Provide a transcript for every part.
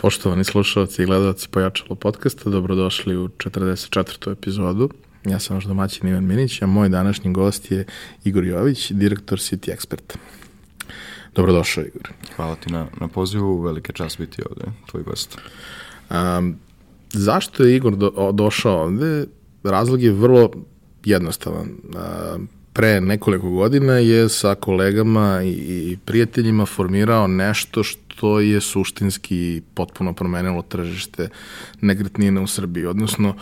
Poštovani slušalci i gledalci Pojačalo podcasta, dobrodošli u 44. epizodu. Ja sam vaš domaćin Ivan Minić, a moj današnji gost je Igor Jović, direktor City Expert. Dobrodošao, Igor. Hvala ti na, na pozivu, velike čast biti ovde, tvoj gost. Um, zašto je Igor do, došao ovde? Razlog je vrlo jednostavan. Um, pre nekoliko godina je sa kolegama i, i prijateljima formirao nešto što je suštinski potpuno promenilo tržište nekretnina u Srbiji, odnosno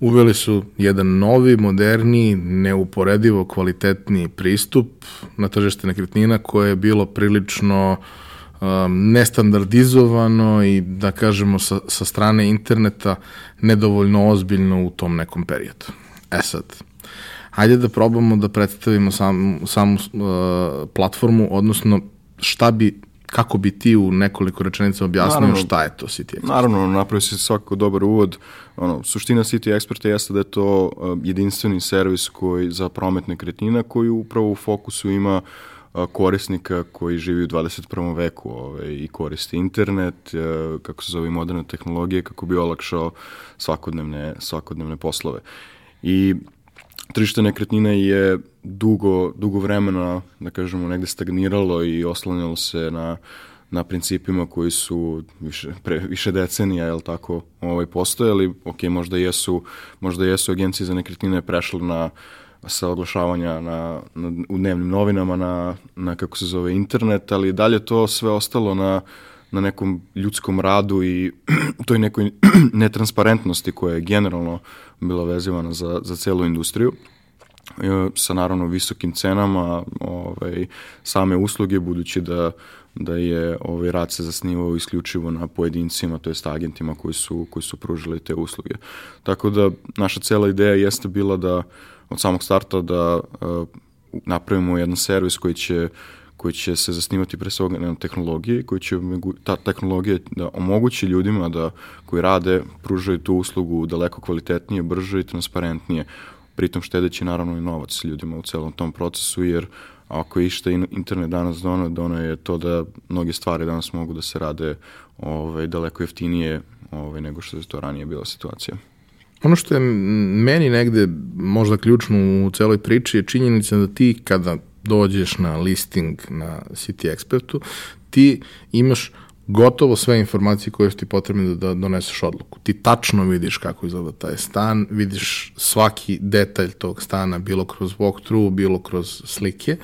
uveli su jedan novi, moderni, neuporedivo kvalitetni pristup na tržište nekretnina koje je bilo prilično um, nestandardizovano i da kažemo sa, sa strane interneta nedovoljno ozbiljno u tom nekom periodu. E sad, hajde da probamo da predstavimo sam, samu uh, platformu, odnosno šta bi kako bi ti u nekoliko rečenica objasnio naravno, šta je to City Expert? Naravno, napravio si svakako dobar uvod. Ono, suština City Experta jeste da je to uh, jedinstveni servis koji za promet nekretnina koji upravo u fokusu ima uh, korisnika koji živi u 21. veku ovaj, i koristi internet, uh, kako se zove moderne tehnologije, kako bi olakšao svakodnevne, svakodnevne poslove. I tržište nekretnina je dugo, dugo vremena, da kažemo, negde stagniralo i oslanjalo se na, na principima koji su više, pre, više decenija, jel tako, ovaj, postojali. Ok, možda jesu, možda jesu agencije za nekretnine prešle na sa oglašavanja na, na, u dnevnim novinama na, na, kako se zove, internet, ali dalje to sve ostalo na, na nekom ljudskom radu i toj nekoj netransparentnosti koja je generalno bila vezivana za, za celu industriju e, sa naravno visokim cenama ovaj, same usluge budući da da je ovaj rad se zasnivao isključivo na pojedincima, to jest agentima koji su, koji su pružili te usluge. Tako da naša cela ideja jeste bila da od samog starta da uh, napravimo jedan servis koji će koji će se zasnivati pre svega na tehnologiji, koji će ta tehnologija da omogući ljudima da koji rade, pružaju tu uslugu daleko kvalitetnije, brže i transparentnije, pritom štedeći naravno i novac ljudima u celom tom procesu, jer ako je išta internet danas dono, dono je to da mnoge stvari danas mogu da se rade ovaj, daleko jeftinije ovaj, nego što je to ranije bila situacija. Ono što je meni negde možda ključno u celoj priči je činjenica da ti kada dođeš na listing na City Expertu, ti imaš gotovo sve informacije koje su ti potrebne da, da doneseš odluku. Ti tačno vidiš kako izgleda taj stan, vidiš svaki detalj tog stana, bilo kroz walkthrough, bilo kroz slike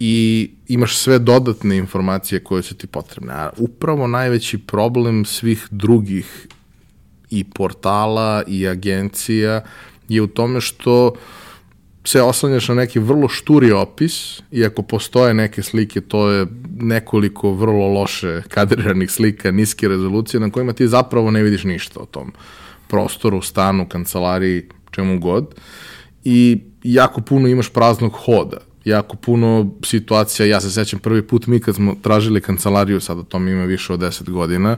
i imaš sve dodatne informacije koje su ti potrebne. A upravo najveći problem svih drugih i portala i agencija je u tome što uh, se oslanjaš na neki vrlo šturi opis, iako postoje neke slike, to je nekoliko vrlo loše kadriranih slika, niske rezolucije, na kojima ti zapravo ne vidiš ništa o tom prostoru, stanu, kancelariji, čemu god. I jako puno imaš praznog hoda jako puno situacija, ja se sećam prvi put mi kad smo tražili kancelariju, sada to mi ima više od 10 godina,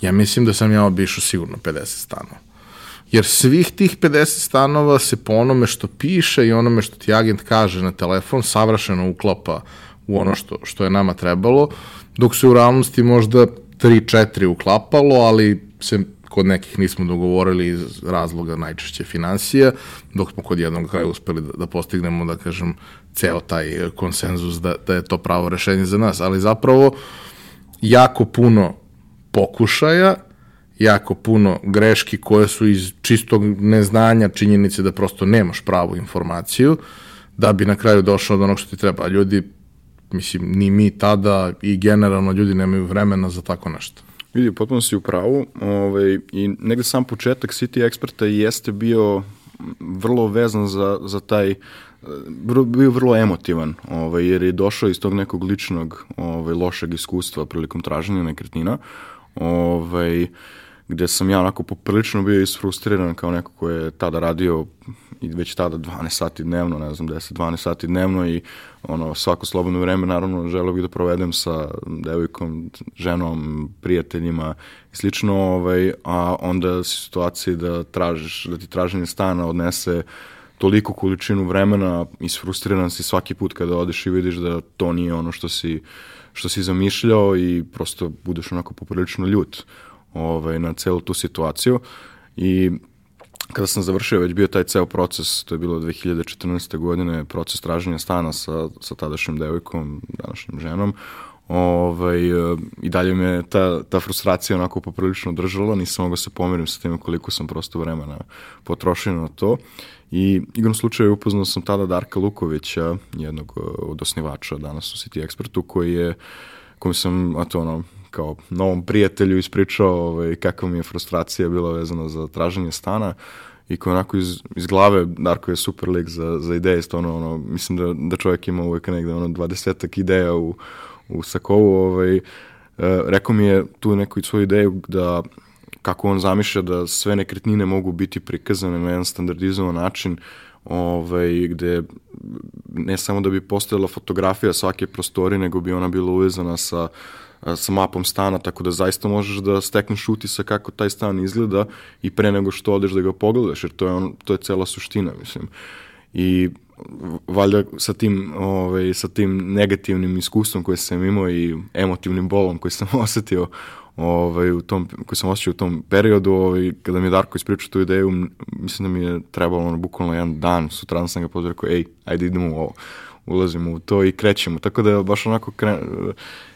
ja mislim da sam ja obišao sigurno 50 stanova jer svih tih 50 stanova se po onome što piše i onome što ti agent kaže na telefon savršeno uklapa u ono što, što je nama trebalo, dok se u realnosti možda 3-4 uklapalo, ali se kod nekih nismo dogovorili iz razloga najčešće financija, dok smo kod jednog kraja uspeli da, da postignemo, da kažem, ceo taj konsenzus da, da je to pravo rešenje za nas, ali zapravo jako puno pokušaja jako puno greški koje su iz čistog neznanja činjenice da prosto nemaš pravu informaciju da bi na kraju došao do onog što ti treba. Ljudi, mislim, ni mi tada i generalno ljudi nemaju vremena za tako nešto. Vidi, potpuno si u pravu ovaj, i negde sam početak City Experta jeste bio vrlo vezan za, za taj bio vrlo emotivan, ovaj, jer je došao iz tog nekog ličnog ovaj, lošeg iskustva prilikom traženja nekretnina. Ovaj, gde sam ja onako poprilično bio isfrustriran kao neko ko je tada radio i već tada 12 sati dnevno, ne znam, 10-12 sati dnevno i ono, svako slobodno vreme naravno želeo bih da provedem sa devojkom, ženom, prijateljima i slično, ovaj, a onda situacije da tražiš, da ti traženje stana odnese toliko količinu vremena, isfrustriran si svaki put kada odeš i vidiš da to nije ono što si, što si zamišljao i prosto budeš onako poprilično ljut ovaj, na celu tu situaciju. I kada sam završio, već bio taj ceo proces, to je bilo 2014. godine, proces traženja stana sa, sa tadašnjom devojkom, današnjom ženom, ovaj, i dalje me ta, ta frustracija onako poprilično držala, nisam mogao se pomirim sa tim koliko sam prosto vremena potrošio na to. I igrom slučaju upoznao sam tada Darka Lukovića, jednog eh, od osnivača danas u City Expertu, koji je, kojim sam, a to ono, kao novom prijatelju ispričao ovaj, kakva mi je frustracija bila vezana za traženje stana i koji onako iz, iz glave, Darko je super lik za, za ideje, stvarno, ono, mislim da, da čovjek ima uvek negde ono, dvadesetak ideja u, u Sakovu, ovaj, e, rekao mi je tu neku svoju ideju da kako on zamišlja da sve nekretnine mogu biti prikazane na jedan standardizovan način, ovaj, gde ne samo da bi postojala fotografija svake prostori, nego bi ona bila uvezana sa sa mapom stana, tako da zaista možeš da stekneš utisak kako taj stan izgleda i pre nego što odeš da ga pogledaš, jer to je, on, to je cela suština, mislim. I valjda sa tim, ovaj, sa tim negativnim iskustvom koje sam imao i emotivnim bolom koji sam osetio ovaj, u tom, koji sam osjećao u tom periodu, ovaj, kada mi je Darko ispričao tu ideju, mislim da mi je trebalo ono, bukvalno jedan dan, sutra sam ga pozvao, ej, ajde idemo u ovo ulazimo u to i krećemo. Tako da je baš onako kre,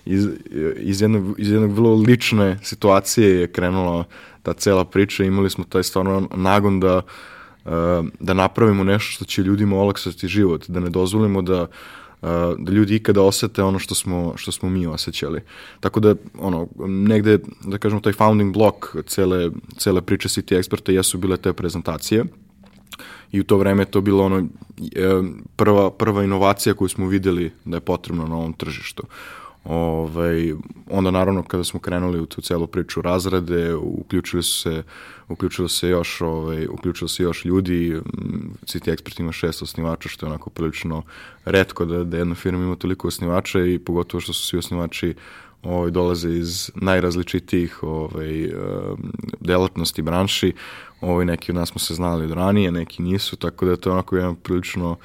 iz, iz, jednog, iz jednog vrlo lične situacije je krenula ta cela priča. Imali smo taj stvarno nagon da da napravimo nešto što će ljudima olakšati život, da ne dozvolimo da da ljudi ikada osete ono što smo, što smo mi osjećali. Tako da, ono, negde, da kažemo, taj founding block cele, cele priče City Experta jesu bile te prezentacije i u to vreme to bilo ono e, prva, prva inovacija koju smo videli da je potrebno na ovom tržištu. Ovaj, onda naravno kada smo krenuli u tu celu priču razrade, uključili su se uključilo se još ovaj uključilo se još ljudi City Expert ima šest osnivača što je onako prilično retko da da jedna firma ima toliko osnivača i pogotovo što su svi osnivači ovaj dolaze iz najrazličitijih ovaj delatnosti branši ovaj neki od nas smo se znali od ranije neki nisu tako da je to onako jedan prilično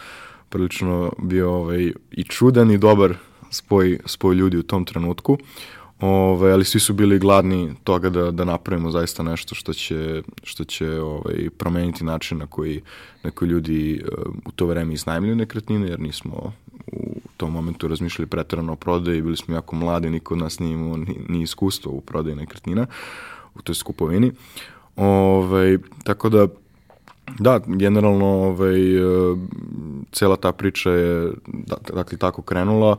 prilično bio ovaj i čudan i dobar spoj, spoj ljudi u tom trenutku. Ove, ali svi su bili gladni toga da, da napravimo zaista nešto što će, što će ovaj, promeniti način na koji, na koji ljudi uh, u to vreme iznajmljuju nekretnine, jer nismo u tom momentu razmišljali pretarano o prodaji, bili smo jako mladi, niko od nas nije imao ni, ni iskustvo u prodaji nekretnina, u toj skupovini. Ove, tako da, da, generalno ovaj, e, cela ta priča je da, dakle tako krenula.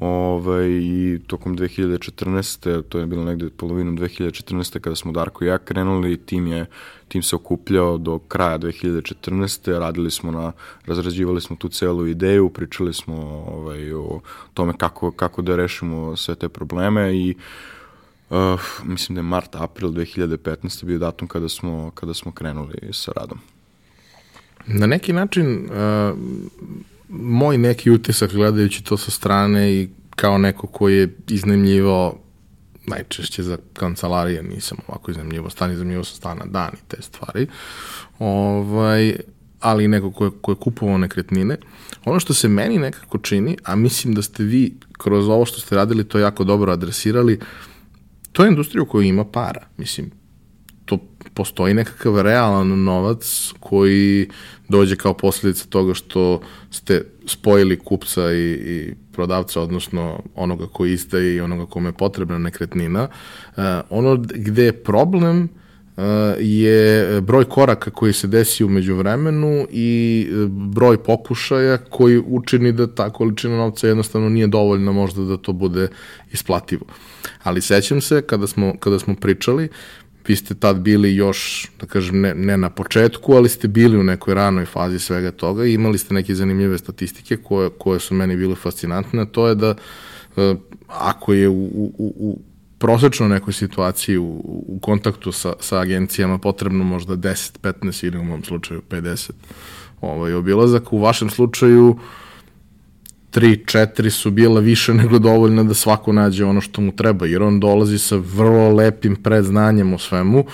Ovaj, I tokom 2014. to je bilo negde polovinom 2014. kada smo Darko i ja krenuli, tim, je, tim se okupljao do kraja 2014. Radili smo na, razrađivali smo tu celu ideju, pričali smo ovaj, o tome kako, kako da rešimo sve te probleme i uh, mislim da je mart, april 2015. bio datum kada smo, kada smo krenuli sa radom. Na neki način uh, moj neki utisak gledajući to sa strane i kao neko koji je iznajmljivao najčešće za kancelarije, nisam ovako iznajmljivo stan, iznajmljivo sa stana dan i te stvari, ovaj, ali neko ko je, ko je kupovao nekretnine. Ono što se meni nekako čini, a mislim da ste vi kroz ovo što ste radili to jako dobro adresirali, to je industrija koja ima para. Mislim, to postoji nekakav realan novac koji dođe kao posljedica toga što ste spojili kupca i, i prodavca, odnosno onoga koji izdaje i onoga kome je potrebna nekretnina. Uh, ono gde je problem uh, je broj koraka koji se desi umeđu vremenu i broj pokušaja koji učini da ta količina novca jednostavno nije dovoljna možda da to bude isplativo. Ali sećam se kada smo, kada smo pričali, vi ste tad bili još, da kažem, ne, ne na početku, ali ste bili u nekoj ranoj fazi svega toga i imali ste neke zanimljive statistike koje, koje su meni bile fascinantne, to je da uh, ako je u, u, u prosečno nekoj situaciji u, u kontaktu sa, sa agencijama potrebno možda 10, 15 ili u mom slučaju 50 ovaj, obilazak, u vašem slučaju uh, tri, četiri su bila više nego dovoljna da svako nađe ono što mu treba, jer on dolazi sa vrlo lepim predznanjem o svemu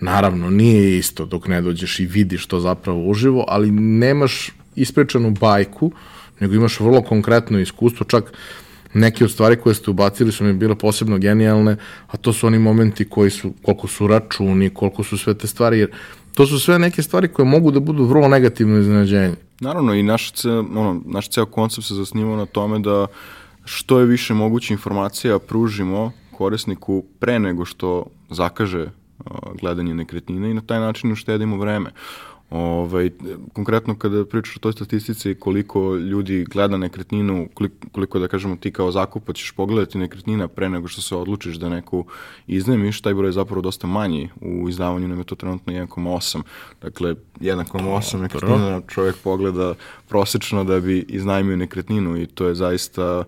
Naravno, nije isto dok ne dođeš i vidiš to zapravo uživo, ali nemaš ispričanu bajku, nego imaš vrlo konkretno iskustvo, čak neke od stvari koje ste ubacili su mi bile posebno genijalne, a to su oni momenti koji su, koliko su računi, koliko su sve te stvari, jer to su sve neke stvari koje mogu da budu vrlo negativno iznenađenje. Naravno, i naš, ono, naš ceo koncept se zasnivao na tome da što je više moguće informacija pružimo korisniku pre nego što zakaže gledanje nekretnine i na taj način uštedimo vreme. Ovaj, konkretno kada pričaš o toj statistici koliko ljudi gleda nekretninu, koliko, koliko da kažemo ti kao zakupac ćeš pogledati nekretnina pre nego što se odlučiš da neku iznemiš, taj broj je zapravo dosta manji u izdavanju, nam je to trenutno 1,8. Dakle, 1,8 nekretnina čovjek pogleda prosečno da bi iznajmio nekretninu i to je zaista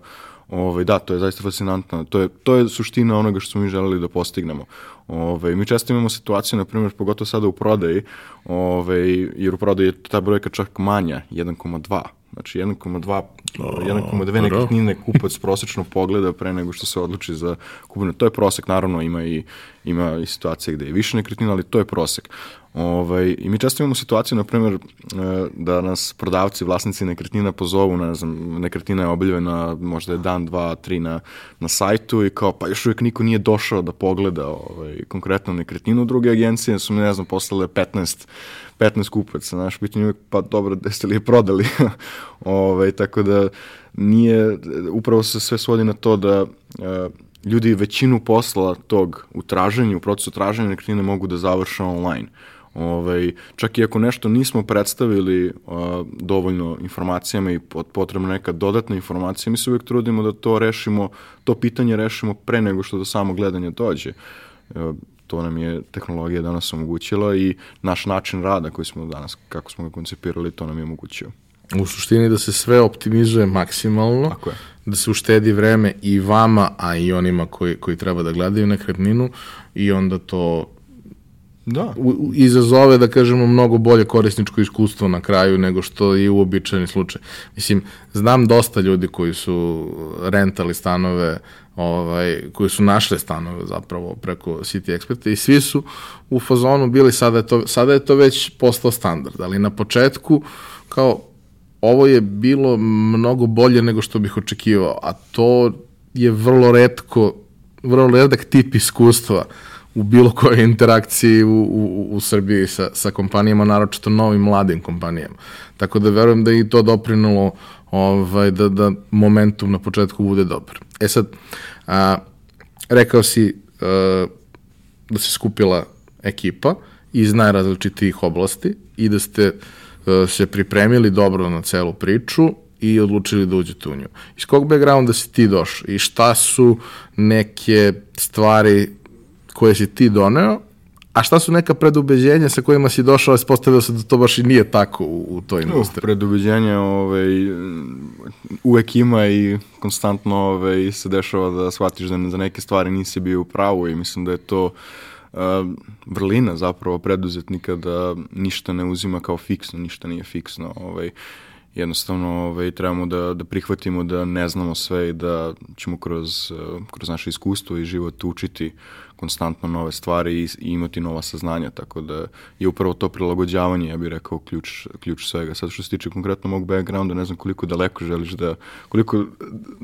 Ovaj, da, to je zaista fascinantno. To je, to je suština onoga što smo mi želeli da postignemo. Ove, mi često imamo situaciju, na primjer, pogotovo sada u prodaji, ove, jer u prodaji je ta brojka čak manja, 1,2. Znači 1,2 1,2 nekretnine kupac prosečno pogleda pre nego što se odluči za kupinu. To je prosek, naravno ima i, ima i situacije gde je više nekretnina, ali to je prosek. Ovaj, I mi često imamo situaciju, na primjer, e, da nas prodavci, vlasnici nekretnina pozovu, ne znam, nekretnina je objavljena možda je dan, dva, tri na, na sajtu i kao, pa još uvijek niko nije došao da pogleda ovaj, konkretnu nekretninu. Druge agencije su mi, ne znam, poslale 15 15 kupaca, znaš, pitanje uvijek, pa dobro, da ste li je prodali? ovaj, tako da nije, upravo se sve svodi na to da uh, ljudi većinu posla tog u traženju, u procesu traženja nekretnine mogu da završe online. Ovaj, čak i ako nešto nismo predstavili uh, dovoljno informacijama i potrebno neka dodatna informacija, mi se uvijek trudimo da to rešimo, to pitanje rešimo pre nego što do samo gledanja dođe. Uh, to nam je tehnologija danas omogućila i naš način rada koji smo danas, kako smo ga koncipirali, to nam je omogućio. U suštini da se sve optimizuje maksimalno, Tako je. da se uštedi vreme i vama, a i onima koji, koji treba da gledaju nekretninu i onda to da. u, izazove, da kažemo, mnogo bolje korisničko iskustvo na kraju nego što je uobičajeni slučaj. Mislim, znam dosta ljudi koji su rentali stanove, ovaj, koji su našli stanove zapravo preko City Experta i svi su u fazonu bili, sada je to, sada je to već postao standard, ali na početku kao ovo je bilo mnogo bolje nego što bih očekivao, a to je vrlo redko, vrlo redak tip iskustva u bilo kojoj interakciji u, u, u Srbiji sa, sa kompanijama, naročito novim mladim kompanijama. Tako da verujem da i to doprinulo ovaj, da, da momentum na početku bude dobar. E sad, a, rekao si a, da se skupila ekipa iz najrazličitijih oblasti i da ste a, se pripremili dobro na celu priču i odlučili da uđete u nju. Iz kog backgrounda si ti došao i šta su neke stvari koje si ti doneo, a šta su neka predubeđenja sa kojima si došao, a spostavio se da to baš i nije tako u, u toj industriji? Predubeđenja ovaj, uvek ima i konstantno ovaj, se dešava da shvatiš da za neke stvari nisi bio u pravu i mislim da je to uh, vrlina zapravo preduzetnika da ništa ne uzima kao fiksno, ništa nije fiksno. Ovaj, jednostavno ovaj, trebamo da, da prihvatimo da ne znamo sve i da ćemo kroz, kroz naše iskustvo i život učiti konstantno nove stvari i, i imati nova saznanja, tako da je upravo to prilagođavanje, ja bih rekao, ključ, ključ svega. Sad što se tiče konkretno mog backgrounda, ne znam koliko daleko želiš da, koliko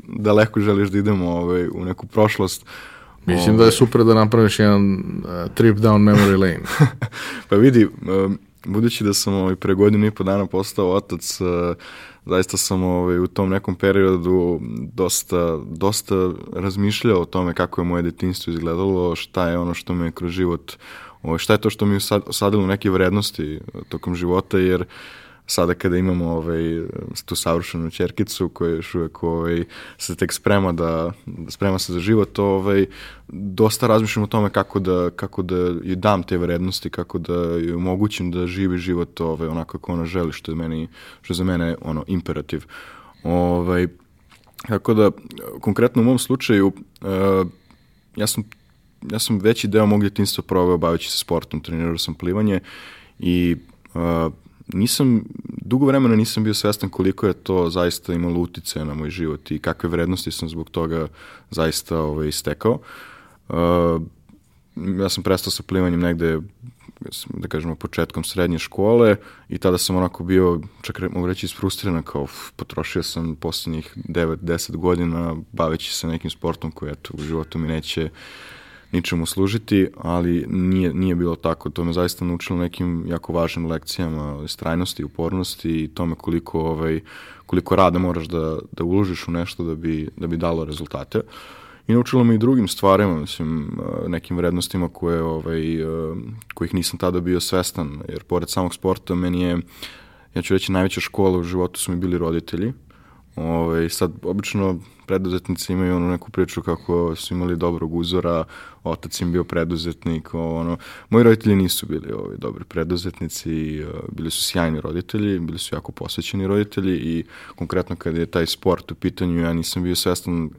daleko želiš da idemo ovaj, u neku prošlost, Mislim da je ovaj. super da napraviš jedan uh, trip down memory lane. pa vidi, um, budući da sam ovaj, pre godinu i po dana postao otac, uh, zaista sam ovaj, u tom nekom periodu dosta, dosta razmišljao o tome kako je moje detinstvo izgledalo, šta je ono što me kroz život, ovaj, šta je to što mi usadilo neke vrednosti tokom života, jer uh, sada kada imamo ovaj, tu savršenu čerkicu koja još uvek ovaj, se tek sprema da, da sprema se za život, ovaj, dosta razmišljam o tome kako da, kako da joj dam te vrednosti, kako da joj omogućim da živi život ovaj, onako kako ona želi, što je, meni, što je za mene ono, imperativ. Ovaj, tako da, konkretno u mom slučaju, uh, ja sam ja sam veći deo mog djetinstva proveo baveći se sportom, trenirao sam plivanje i uh, nisam, dugo vremena nisam bio svestan koliko je to zaista imalo utice na moj život i kakve vrednosti sam zbog toga zaista ovaj, stekao. Uh, ja sam prestao sa plivanjem negde da kažemo, početkom srednje škole i tada sam onako bio, čak mogu reći, isfrustriran kao uf, potrošio sam posljednjih 9-10 godina baveći se nekim sportom koji eto, u životu mi neće ničemu služiti, ali nije, nije bilo tako. To me zaista naučilo nekim jako važnim lekcijama strajnosti, upornosti i tome koliko, ovaj, koliko rada moraš da, da uložiš u nešto da bi, da bi dalo rezultate. Uh, i naučilo me i drugim stvarima, mislim, nekim vrednostima koje, ovaj, kojih nisam tada bio svestan, jer pored samog sporta meni je, ja ću reći, najveća škola u životu su mi bili roditelji. Ovaj, sad, obično preduzetnici imaju onu neku priču kako su imali dobrog uzora, otac im bio preduzetnik, ono, moji roditelji nisu bili ovaj, dobri preduzetnici, uh, bili su sjajni roditelji, bili su jako posvećeni roditelji i konkretno kada je taj sport u pitanju, ja nisam bio svestan uh,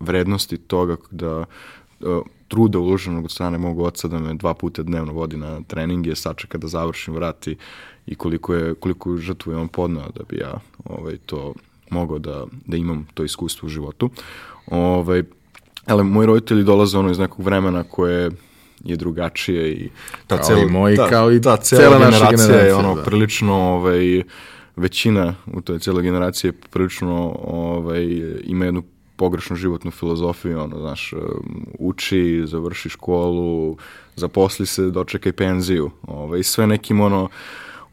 vrednosti toga da uh, truda uloženog od strane mog oca da me dva puta dnevno vodi na treninge, sačeka da završim, vrati i koliko je, koliko žrtvu je on podnao da bi ja ovaj, to mogao da, da imam to iskustvo u životu. Ovaj, ali moji roditelji dolaze ono iz nekog vremena koje je drugačije i ta kao cela, i moji, ta, kao i ta cela, cela generacija, generacija je ono da. prilično ovaj, većina u toj celoj generaciji prilično ovaj, ima jednu pogrešnu životnu filozofiju, ono, znaš, uči, završi školu, zaposli se, dočekaj penziju, ovaj, sve nekim, ono,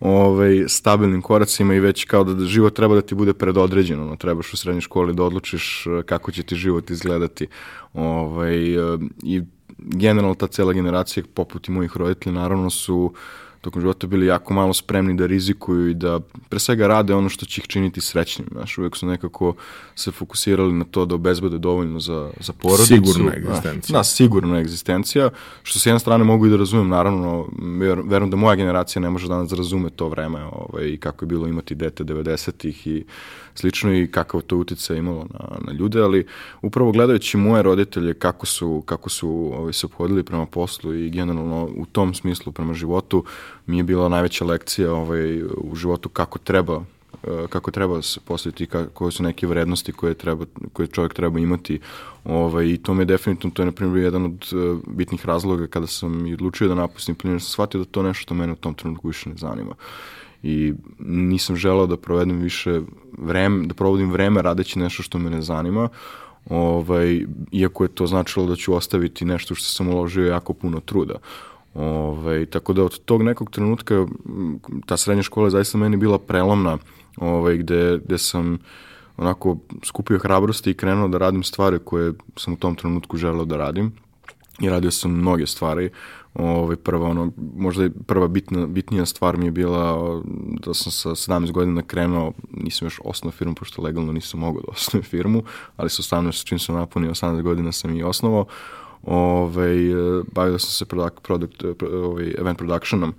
ovaj, stabilnim koracima i već kao da život treba da ti bude predodređen, ono, trebaš u srednjoj školi da odlučiš eh, kako će ti život izgledati. Ovaj, eh, I generalno ta cela generacija, poput i mojih roditelja, naravno su uh, tokom života bili jako malo spremni da rizikuju i da pre svega rade ono što će ih činiti srećnim. Znaš, uvek su nekako se fokusirali na to da obezbede dovoljno za, za porodicu. Sigurna egzistencija. Da, sigurna egzistencija, što s jedne strane mogu i da razumem, naravno, verujem da moja generacija ne može danas da razume to vreme ovaj, i kako je bilo imati dete 90-ih i slično i kakav to utjecaj imalo na, na ljude, ali upravo gledajući moje roditelje kako su, kako su ovaj, se obhodili prema poslu i generalno u tom smislu prema životu, mi je bila najveća lekcija ovaj, u životu kako treba eh, kako treba se postaviti, koje su neke vrednosti koje, treba, koje čovjek treba imati. Ovaj, I to mi je definitivno, to je na primjer jedan od uh, bitnih razloga kada sam i odlučio da napustim plin, sam shvatio da to nešto mene u tom trenutku više ne zanima. I nisam želao da provedem više vreme, da provodim vreme radeći nešto što me ne zanima, ovaj, iako je to značilo da ću ostaviti nešto što sam uložio jako puno truda. Ovaj, tako da od tog nekog trenutka ta srednja škola je zaista meni bila prelomna ovaj, gde, gde sam onako skupio hrabrosti i krenuo da radim stvari koje sam u tom trenutku želeo da radim i radio sam mnoge stvari ovaj, prva, ono, možda prva bitna, bitnija stvar mi je bila da sam sa 17 godina krenuo, nisam još osnovao firmu, pošto legalno nisam mogao da osnovim firmu, ali sa 18, čim sam napunio 18 godina sam i osnovao, ovaj, bavio sam se product, product, ovaj, event productionom,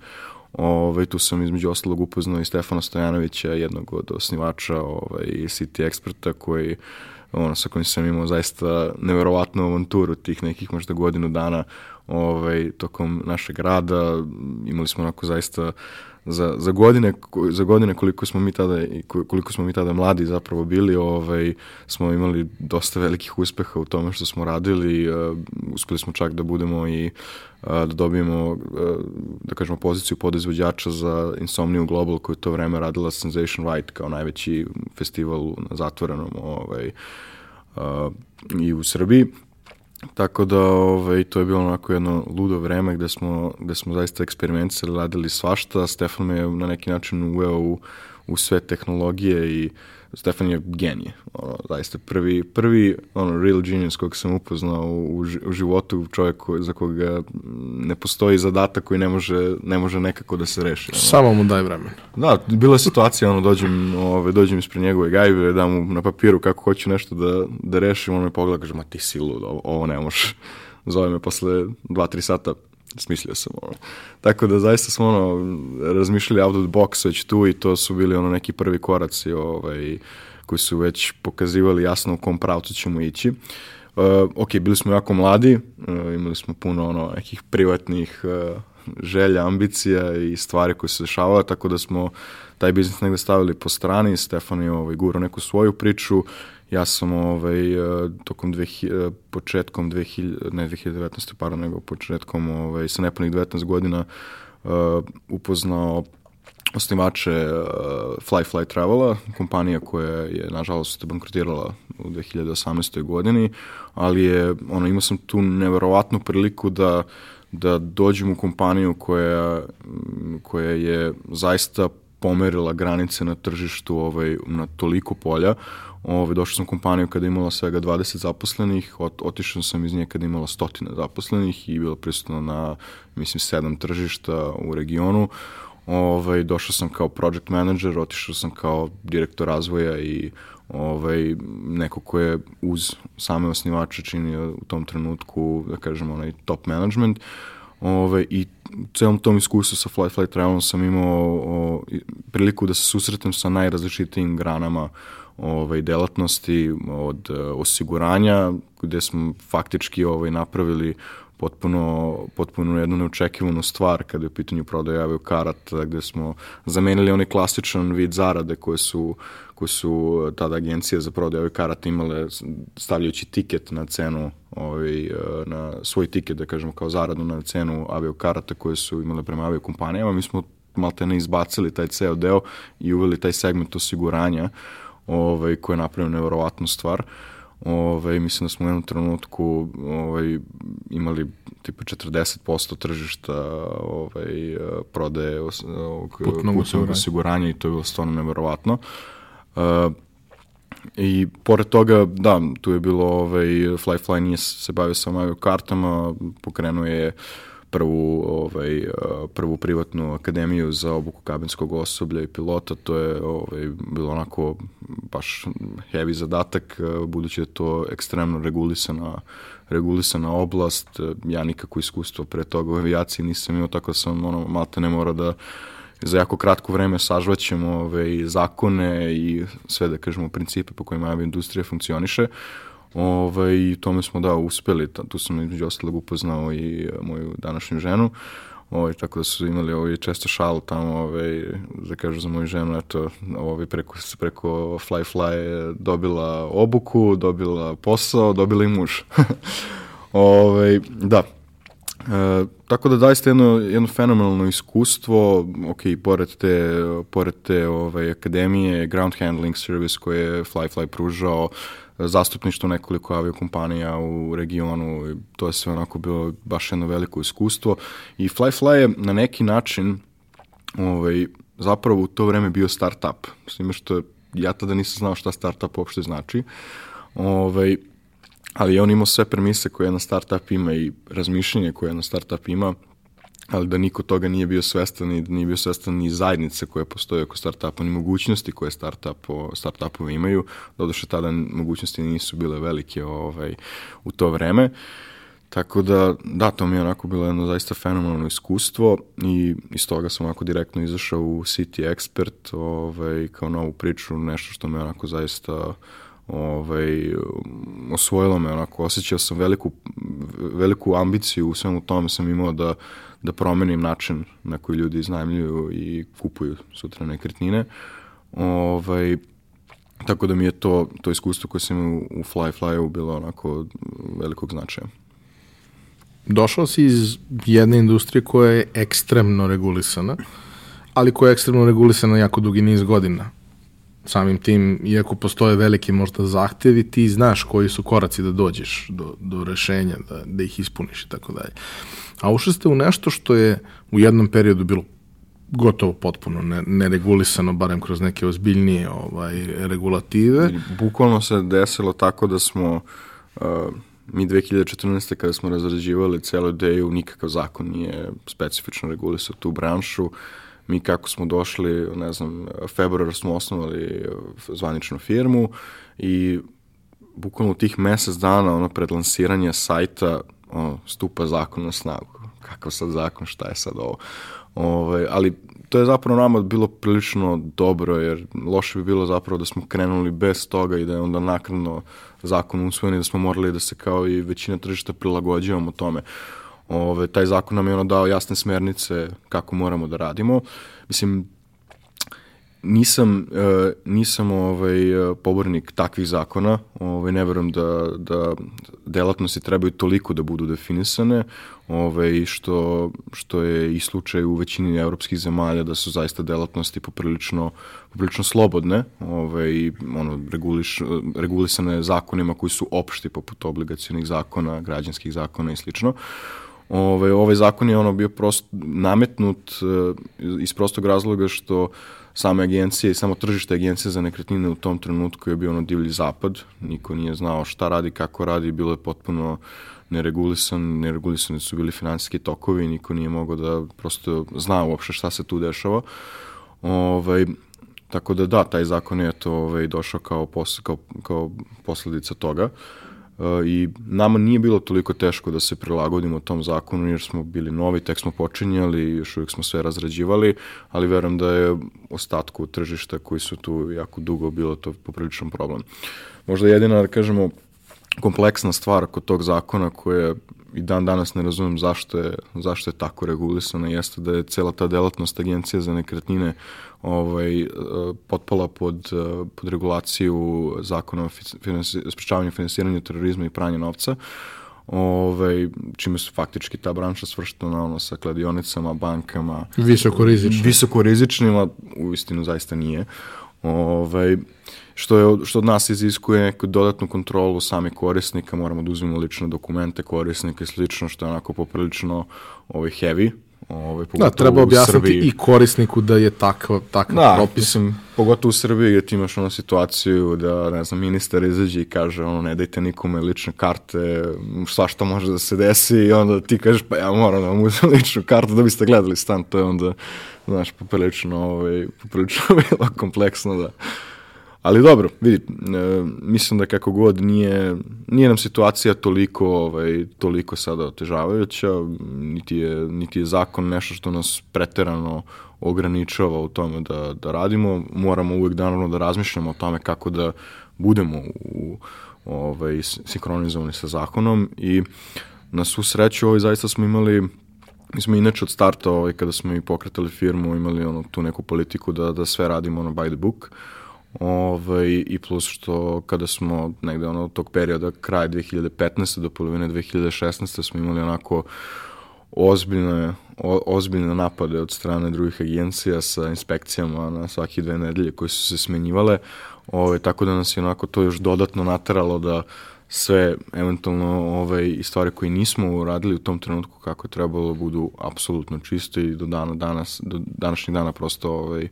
Ovaj, tu sam između ostalog upoznao i Stefana Stojanovića, jednog od osnivača ovaj, City Experta, koji ono, sa kojim sam imao zaista neverovatnu avanturu tih nekih možda godinu dana ovaj, tokom našeg rada. Imali smo onako zaista za, za, godine, za godine koliko smo mi tada koliko smo mi tada mladi zapravo bili, ovaj, smo imali dosta velikih uspeha u tome što smo radili. Uh, uspeli smo čak da budemo i uh, da dobijemo uh, da kažemo poziciju podizvođača za Insomnium Global koju to vreme radila Sensation White kao najveći festival na zatvorenom ovaj, uh, i u Srbiji. Tako da ovaj, to je bilo onako jedno ludo vreme gde smo, gde smo zaista eksperimentisali, radili svašta. Stefan me na neki način uveo u, u sve tehnologije i Stefan je genije. Ono, zaista prvi, prvi ono, real genius kog sam upoznao u, u životu, čovjek ko, za koga ne postoji zadatak koji ne može, ne može nekako da se reši. Ono. Samo mu daj vremena. Da, bila je situacija, ono, dođem, ove, dođem ispred njegove gajbe, dam mu na papiru kako hoću nešto da, da rešim, on me pogleda, kaže, ma ti si lud, ovo, ovo ne može. Zove me posle dva, tri sata, smislio sam ono. Tako da zaista smo ono razmišljali out of the box već tu i to su bili ono neki prvi koraci ovaj, koji su već pokazivali jasno u kom pravcu ćemo ići. Uh, ok, bili smo jako mladi, uh, imali smo puno ono nekih privatnih uh, želja, ambicija i stvari koje se dešavaju, tako da smo taj biznis negde stavili po strani, Stefan je ovaj, gurao neku svoju priču, ja sam ovaj, e, tokom 2000, početkom 2000, ne 2019. pardon, nego početkom ovaj, sa nepunih 19 godina uh, upoznao osnivače uh, Fly Fly Travela, kompanija koja je nažalost bankrotirala u 2018. godini, ali je, ono, imao sam tu neverovatnu priliku da da dođem u kompaniju koja, koja je zaista pomerila granice na tržištu ovaj, na toliko polja. Ovaj, došao sam u kompaniju kada imala svega 20 zaposlenih, ot, otišao sam iz nje kada imala stotine zaposlenih i bila prisutna na, mislim, sedam tržišta u regionu. Ovaj, došao sam kao project manager, otišao sam kao direktor razvoja i ovaj, neko ko je uz same osnivače činio u tom trenutku, da kažem, onaj top management. Ove, I celom tom iskustvu sa Fly Fly Travelom sam imao o, priliku da se susretem sa najrazličitijim granama ovaj, delatnosti od uh, osiguranja, gde smo faktički ovaj, napravili potpuno, potpuno jednu neočekivanu stvar kada je u pitanju prodaja avio karata, gde smo zamenili onaj klasičan vid zarade koje su, koje su tada agencije za prodaju avio karata imale stavljajući tiket na cenu ovaj, na svoj tiket, da kažemo, kao zaradu na cenu avio karata koje su imale prema avio kompanijama. Mi smo malte ne izbacili taj ceo deo i uveli taj segment osiguranja ovaj, koji je napravio nevjerovatnu stvar. Ovaj, mislim da smo u jednom trenutku ovaj, imali tipa 40% tržišta ovaj, prodaje ovog putnog osiguranja. osiguranja i to je bilo stvarno nevjerovatno. Uh, I pored toga, da, tu je bilo, ovaj, Fly Fly nije se bavio samo avio kartama, pokrenuo je prvu, ovaj, prvu privatnu akademiju za obuku kabinskog osoblja i pilota, to je ovaj, bilo onako baš heavy zadatak, budući da je to ekstremno regulisana, regulisana oblast, ja nikako iskustvo pre toga u avijaciji nisam imao, tako da sam ono, malte ne mora da za jako kratko vreme sažvaćemo ove, zakone i sve da kažemo principe po kojima industrija funkcioniše. Ovaj, I tome smo da uspeli, tu sam između ostalog upoznao i e, moju današnju ženu, ovaj, tako da su imali ovaj, često šalu tamo, ovaj, da kažu za moju ženu, eto, ovaj, preko, preko Fly Fly dobila obuku, dobila posao, dobila i muž. ovaj, da, E, tako da daiste jedno, jedno fenomenalno iskustvo, ok, pored te, pored te ovaj, akademije, ground handling service koje je Fly Fly pružao, zastupništvo nekoliko aviokompanija u regionu, to je sve onako bilo baš jedno veliko iskustvo. I Fly Fly je na neki način ovaj, zapravo u to vreme bio startup, s time što ja tada nisam znao šta startup uopšte znači, ovaj, ali on imao sve premise koje jedna startup ima i razmišljenje koje jedna startup ima, ali da niko toga nije bio svestan i da nije bio svestan ni zajednice koje postoje oko startupa, ni mogućnosti koje startup, startupovi imaju. Doduše tada mogućnosti nisu bile velike ovaj, u to vreme. Tako da, da, to mi je onako bilo jedno zaista fenomenalno iskustvo i iz toga sam onako direktno izašao u City Expert ovaj, kao novu priču, nešto što me onako zaista ovaj, osvojilo me, onako, osjećao sam veliku, veliku ambiciju u svemu tome sam imao da, da promenim način na koji ljudi iznajmljuju i kupuju sutra nekretnine. Ovaj, tako da mi je to, to iskustvo koje sam u, u Fly Flyu bilo onako velikog značaja. Došao si iz jedne industrije koja je ekstremno regulisana, ali koja je ekstremno regulisana jako dugi niz godina samim tim, iako postoje veliki možda zahtevi, ti znaš koji su koraci da dođeš do, do rešenja, da, da ih ispuniš i tako dalje. A ušli ste u nešto što je u jednom periodu bilo gotovo potpuno ne, barem kroz neke ozbiljnije ovaj, regulative. I bukvalno se desilo tako da smo uh, mi 2014. kada smo razrađivali celu ideju, nikakav zakon nije specifično regulisao tu branšu, mi kako smo došli, ne znam, februar smo osnovali zvaničnu firmu i bukvalno u tih mesec dana ono, pred lansiranje sajta ono, stupa zakon na snagu. Kakav sad zakon, šta je sad ovo? Ove, ovaj, ali to je zapravo nama bilo prilično dobro, jer loše bi bilo zapravo da smo krenuli bez toga i da je onda nakredno zakon usvojen i da smo morali da se kao i većina tržišta prilagođavamo tome. Ove, taj zakon nam je ono dao jasne smernice kako moramo da radimo. Mislim, nisam, uh, nisam ovaj, pobornik takvih zakona, ovaj, ne verujem da, da delatnosti trebaju toliko da budu definisane, ovaj, što, što je i slučaj u većini evropskih zemalja da su zaista delatnosti poprilično, poprilično slobodne, ovaj, ono, reguliš, regulisane zakonima koji su opšti poput obligacijonih zakona, građanskih zakona i slično. Ovaj, ovaj zakon je ono bio prost, nametnut uh, iz prostog razloga što same agencije i samo tržište agencije za nekretnine u tom trenutku je bio ono divlji zapad. Niko nije znao šta radi, kako radi, bilo je potpuno neregulisan, neregulisani su bili finansijski tokovi, niko nije mogao da prosto zna uopšte šta se tu dešava. Ovaj, tako da da, taj zakon je to ovaj, došao kao, pos, kao, kao posledica toga. Uh, i nama nije bilo toliko teško da se prilagodimo tom zakonu jer smo bili novi, tek smo počinjali, još uvijek smo sve razrađivali, ali verujem da je ostatku tržišta koji su tu jako dugo bilo to popriličan problem. Možda jedina, da kažemo, kompleksna stvar kod tog zakona koja i dan danas ne razumem zašto je, zašto je tako regulisana, jeste da je cela ta delatnost agencije za nekretnine ovaj, e, potpala pod, e, pod regulaciju zakona o finansi, sprečavanju finansiranja terorizma i pranja novca, ovaj, čime su faktički ta branša svrštena ono, sa kladionicama, bankama. Visoko rizičnim. Visoko rizičnima, u istinu zaista nije. Ovaj, što, je, što od nas iziskuje neku dodatnu kontrolu same korisnika, moramo da uzmemo lične dokumente korisnika i slično, što je onako poprilično ovaj, heavy, Ovaj, da, treba objasniti i korisniku da je takav, takav da, propis. Mislim, pogotovo u Srbiji gdje ti imaš ono situaciju da, ne znam, ministar izađe i kaže, ono, ne dajte nikome lične karte, svašta može da se desi i onda ti kažeš, pa ja moram da vam uzem ličnu kartu da biste gledali stan, to je onda, znaš, poprilično, ovaj, poprilično bilo kompleksno da Ali dobro, vidi, e, mislim da kako god nije, nije nam situacija toliko, ovaj, toliko sada otežavajuća, niti je, niti je zakon nešto što nas preterano ograničava u tome da, da radimo. Moramo uvek naravno da razmišljamo o tome kako da budemo u, ovaj, sinkronizovani sa zakonom i na svu sreću ovaj, zaista smo imali Mi smo inače od starta, ovaj, kada smo i pokretali firmu, imali ono, tu neku politiku da, da sve radimo ono by the book. Ovaj, I plus što kada smo negde ono tog perioda kraj 2015. do polovine 2016. smo imali onako ozbiljne, o, ozbiljne napade od strane drugih agencija sa inspekcijama na svake dve nedelje koje su se smenjivale, ovaj, tako da nas je onako to još dodatno nateralo da sve eventualno ovaj, stvari koje nismo uradili u tom trenutku kako je trebalo budu apsolutno čiste i do dana danas, do današnjeg dana prosto ovaj,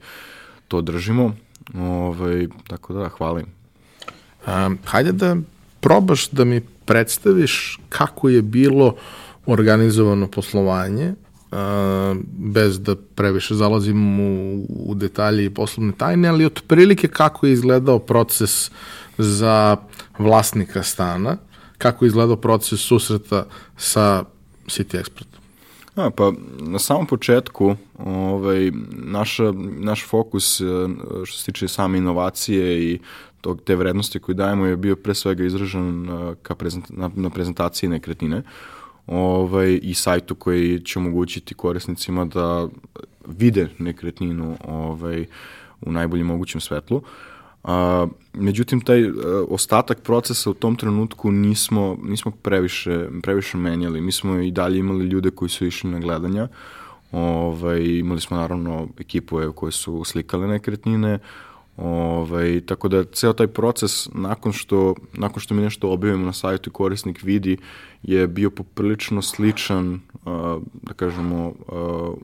to držimo. Ovaj, tako da, hvalim. Um, hajde da probaš da mi predstaviš kako je bilo organizovano poslovanje, bez da previše zalazim u, u detalje i poslovne tajne, ali otprilike kako je izgledao proces za vlasnika stana, kako je izgledao proces susreta sa City Expertom. A, pa na samom početku ovaj, naša, naš fokus e, što se tiče same inovacije i tog, te vrednosti koje dajemo je bio pre svega izražen e, ka prezent, na, na prezentaciji nekretnine ovaj, i sajtu koji će omogućiti korisnicima da vide nekretninu ovaj, u najboljem mogućem svetlu. Uh, A, međutim, taj a, e, ostatak procesa u tom trenutku nismo, nismo previše, previše menjali. Mi smo i dalje imali ljude koji su išli na gledanja. Ovaj, imali smo naravno ekipu koje su slikale nekretnine. Ovaj, tako da ceo taj proces nakon što, nakon što mi nešto objavimo na sajtu i korisnik vidi je bio poprilično sličan uh, da kažemo uh,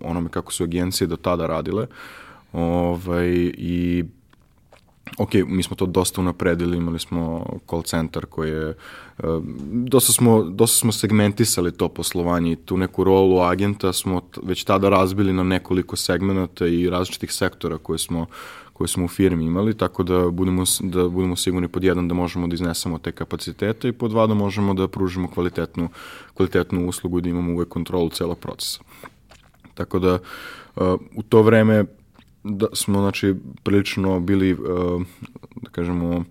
onome kako su agencije do tada radile. Ovaj, i ok, mi smo to dosta unapredili, imali smo call center koji je, dosta smo, dosta smo segmentisali to poslovanje i tu neku rolu agenta smo već tada razbili na nekoliko segmenta i različitih sektora koje smo koje smo u firmi imali, tako da budemo, da budemo sigurni pod jedan da možemo da iznesemo te kapacitete i pod dva da možemo da pružimo kvalitetnu, kvalitetnu uslugu i da imamo uvek kontrolu celog procesa. Tako da uh, u to vreme da smo znači prilično bili uh, da kažemo uh,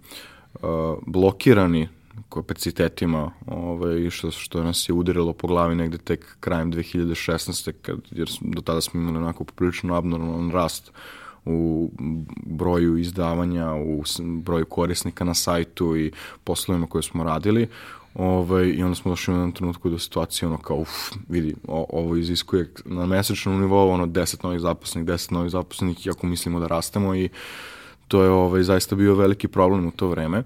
blokirani kapacitetima ovaj, što, što nas je udarilo po glavi negde tek krajem 2016. Kad, jer do tada smo imali onako poprilično abnormalan rast u broju izdavanja, u broju korisnika na sajtu i poslovima koje smo radili. Ovaj, I onda smo došli u jednom trenutku do situacije ono kao, uf, vidi, o, ovo iziskuje na mesečnom nivou ono 10 novih zaposlenih, 10 novih zaposlenih, iako mislimo da rastemo i to je ovaj, zaista bio veliki problem u to vreme.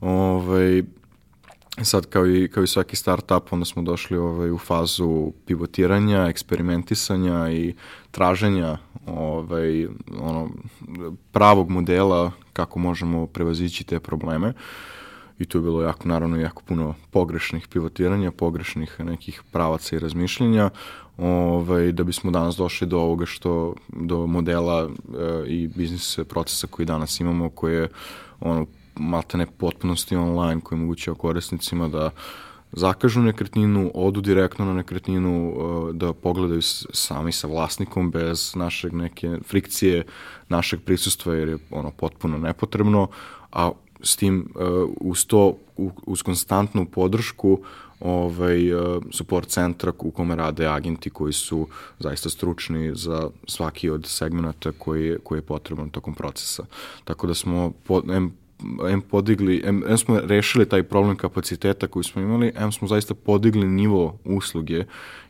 Ovaj, sad kao i, kao i svaki startup onda smo došli ovaj, u fazu pivotiranja, eksperimentisanja i traženja ovaj, ono, pravog modela kako možemo prevazići te probleme. I tu je bilo jako, naravno, jako puno pogrešnih pivotiranja, pogrešnih nekih pravaca i razmišljenja, ovaj, da bismo danas došli do ovoga što, do modela e, i biznis procesa koji danas imamo, koje je ono, maltene potpunosti online koji omogućava korisnicima da zakažu nekretninu, odu direktno na nekretninu, uh, da pogledaju sami sa vlasnikom bez našeg neke frikcije, našeg prisustva jer je ono potpuno nepotrebno, a s tim uh, uz to, uz konstantnu podršku ovaj, uh, support centra u kome rade agenti koji su zaista stručni za svaki od segmenta koji, koji je potreban tokom procesa. Tako da smo, po, em podigli, em, em smo rešili taj problem kapaciteta koji smo imali, em smo zaista podigli nivo usluge,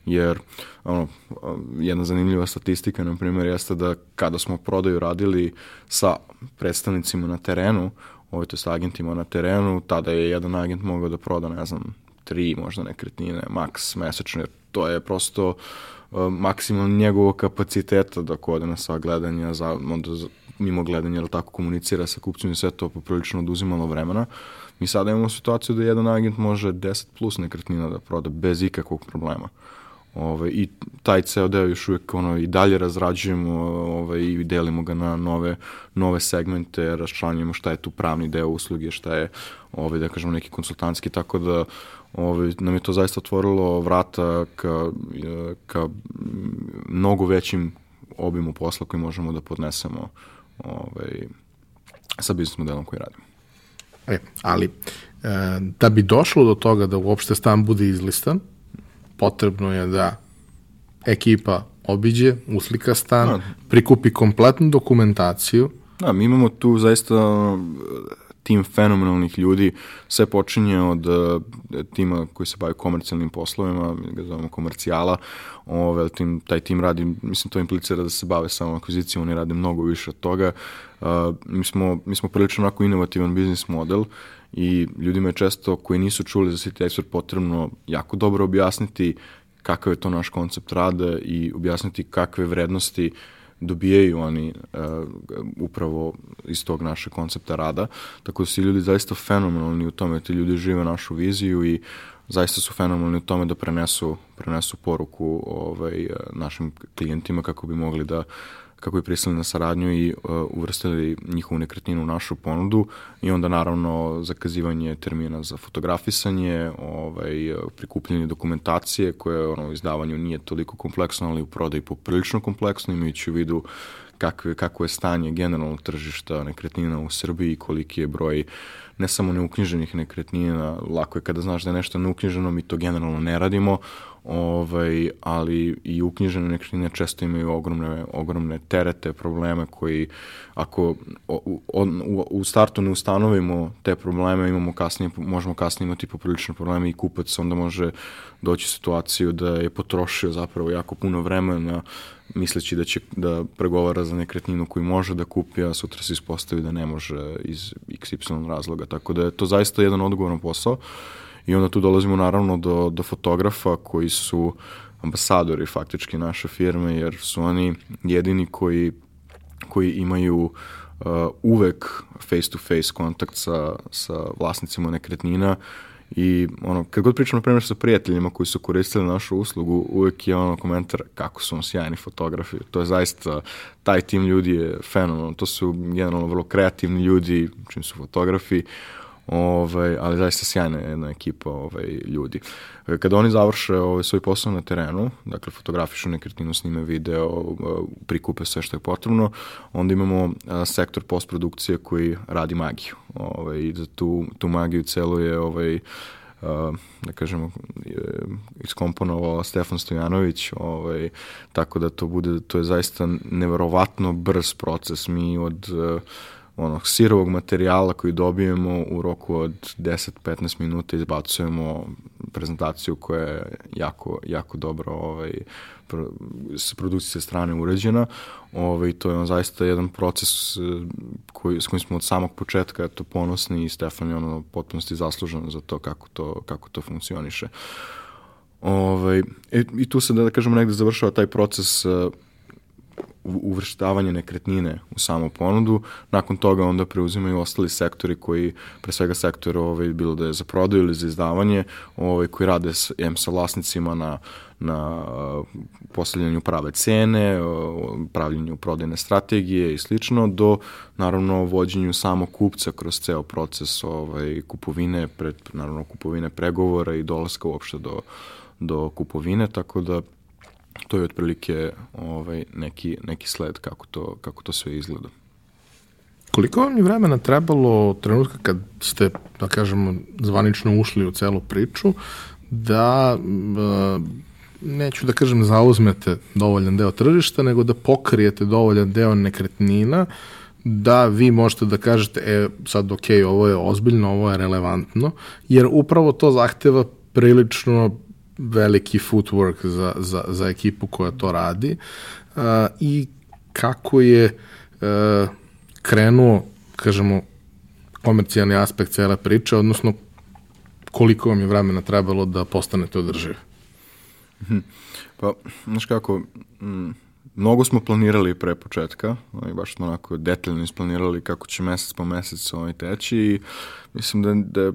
jer ono, jedna zanimljiva statistika, na primjer, jeste da kada smo prodaju radili sa predstavnicima na terenu, ovaj, to sa agentima na terenu, tada je jedan agent mogao da proda, ne znam, tri možda nekretnine, maks mesečno, jer to je prosto uh, maksimum njegovog kapaciteta da kode na sva gledanja, za, onda mimo gledanja, ili tako komunicira sa kupcima i sve to poprilično oduzimalo vremena. Mi sada imamo situaciju da jedan agent može 10 plus nekretnina da proda bez ikakvog problema. Ove, I taj ceo deo još uvijek ono, i dalje razrađujemo ove, i delimo ga na nove, nove segmente, raščlanjujemo šta je tu pravni deo usluge, šta je ove, da kažemo neki konsultantski, tako da ove, nam je to zaista otvorilo vrata ka, ka mnogo većim obimu posla koji možemo da podnesemo ovaj, sa biznis modelom koji radimo. E, ali e, da bi došlo do toga da uopšte stan bude izlistan, potrebno je da ekipa obiđe, uslika stan, da. prikupi kompletnu dokumentaciju. Da, mi imamo tu zaista tim fenomenalnih ljudi, sve počinje od uh, tima koji se bavi komercijalnim poslovima, mi ga zovemo komercijala, ove, tim, taj tim radi, mislim to implicira da se bave samo akvizicijom, oni rade mnogo više od toga. Uh, mi, smo, mi smo prilično onako inovativan biznis model i ljudima je često koji nisu čuli za City Expert potrebno jako dobro objasniti kakav je to naš koncept rada i objasniti kakve vrednosti uh, dobijaju oni uh, upravo iz tog našeg koncepta rada. Tako da su ljudi zaista fenomenalni u tome, ti ljudi žive našu viziju i zaista su fenomenalni u tome da prenesu, prenesu poruku ovaj, našim klijentima kako bi mogli da uh, kako bi pristali na saradnju i uh, uvrstili njihovu nekretninu u našu ponudu i onda naravno zakazivanje termina za fotografisanje, ovaj, prikupljanje dokumentacije koje ono, u izdavanju nije toliko kompleksno, ali u prodaju poprilično kompleksno imajući u vidu kakve, kako je stanje generalnog tržišta nekretnina u Srbiji, koliki je broj ne samo neuknjiženih nekretnina, lako je kada znaš da je nešto neuknjiženo, mi to generalno ne radimo, ovaj, ali i uknjižene nekretnine često imaju ogromne, ogromne terete, probleme koji ako u, u, u startu ne ustanovimo te probleme, imamo kasnije, možemo kasnije imati poprilične probleme i kupac onda može doći u situaciju da je potrošio zapravo jako puno vremena misleći da će da pregovara za nekretninu koju može da kupi, a sutra se ispostavi da ne može iz XY razloga. Tako da je to zaista jedan odgovoran posao i onda tu dolazimo naravno do, do fotografa koji su ambasadori faktički naše firme, jer su oni jedini koji, koji imaju uh, uvek face-to-face kontakt sa, sa vlasnicima nekretnina I ono, kad god pričam, na primjer, sa prijateljima koji su koristili našu uslugu, uvek je ono komentar kako su on sjajni fotografi. To je zaista, taj tim ljudi je fenomenal. To su generalno vrlo kreativni ljudi, čim su fotografi. Ovaj, ali zaista sjajna jedna ekipa ovaj, ljudi. Kada oni završe ovaj, svoj posao na terenu, dakle fotografišu nekretninu, snime video, prikupe sve što je potrebno, onda imamo a, sektor postprodukcije koji radi magiju. Ovaj, za tu, tu magiju celo je ovaj, da kažemo, iskomponovao Stefan Stojanović, ovaj, tako da to bude, to je zaista neverovatno brz proces. Mi od uh, onog sirovog materijala koji dobijemo u roku od 10-15 minuta izbacujemo prezentaciju koja je jako, jako dobro ovaj, sa produkcije strane urađena. Ovaj, to je on zaista jedan proces eh, koji, s kojim smo od samog početka to ponosni i Stefan je ono potpunosti zaslužen za to kako to, kako to funkcioniše. Ovaj, i, I tu se, da, da kažemo, negde završava taj proces uh, uvrštavanje nekretnine u samu ponudu, nakon toga onda preuzimaju ostali sektori koji, pre svega sektor ovaj, bilo da je za prodaju ili za izdavanje, ovaj, koji rade s, em, sa vlasnicima na, na postavljanju prave cene, pravljenju prodajne strategije i slično, do naravno vođenju samog kupca kroz ceo proces ovaj, kupovine, pred, naravno kupovine pregovora i dolaska uopšte do, do kupovine, tako da to je otprilike ovaj, neki, neki sled kako to, kako to sve izgleda. Koliko vam je vremena trebalo trenutka kad ste, da kažemo, zvanično ušli u celu priču, da neću da kažem zauzmete dovoljan deo tržišta, nego da pokrijete dovoljan deo nekretnina, da vi možete da kažete, e, sad ok, ovo je ozbiljno, ovo je relevantno, jer upravo to zahteva prilično veliki footwork za, za, za ekipu koja to radi uh, i kako je uh, krenuo, kažemo, komercijalni aspekt cele priče, odnosno koliko vam je vremena trebalo da postanete održivi? Mhm. Pa, znaš kako, mnogo smo planirali pre početka, i baš smo onako detaljno isplanirali kako će mesec po mesec ovaj teći i mislim da, da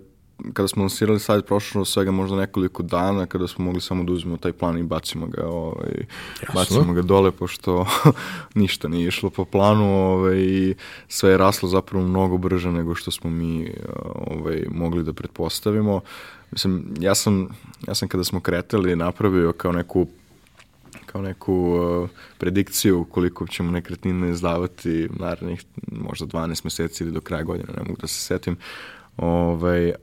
kada smo lansirali sajt prošlo svega možda nekoliko dana kada smo mogli samo da uzmemo taj plan i bacimo ga ovaj Jasno. bacimo ga dole pošto ništa nije išlo po planu ovaj i sve je raslo zapravo mnogo brže nego što smo mi ovaj mogli da pretpostavimo mislim ja sam ja sam kada smo kretali napravio kao neku kao neku uh, predikciju koliko ćemo nekretnine izdavati narednih možda 12 meseci ili do kraja godine, ne mogu da se setim. Ovaj,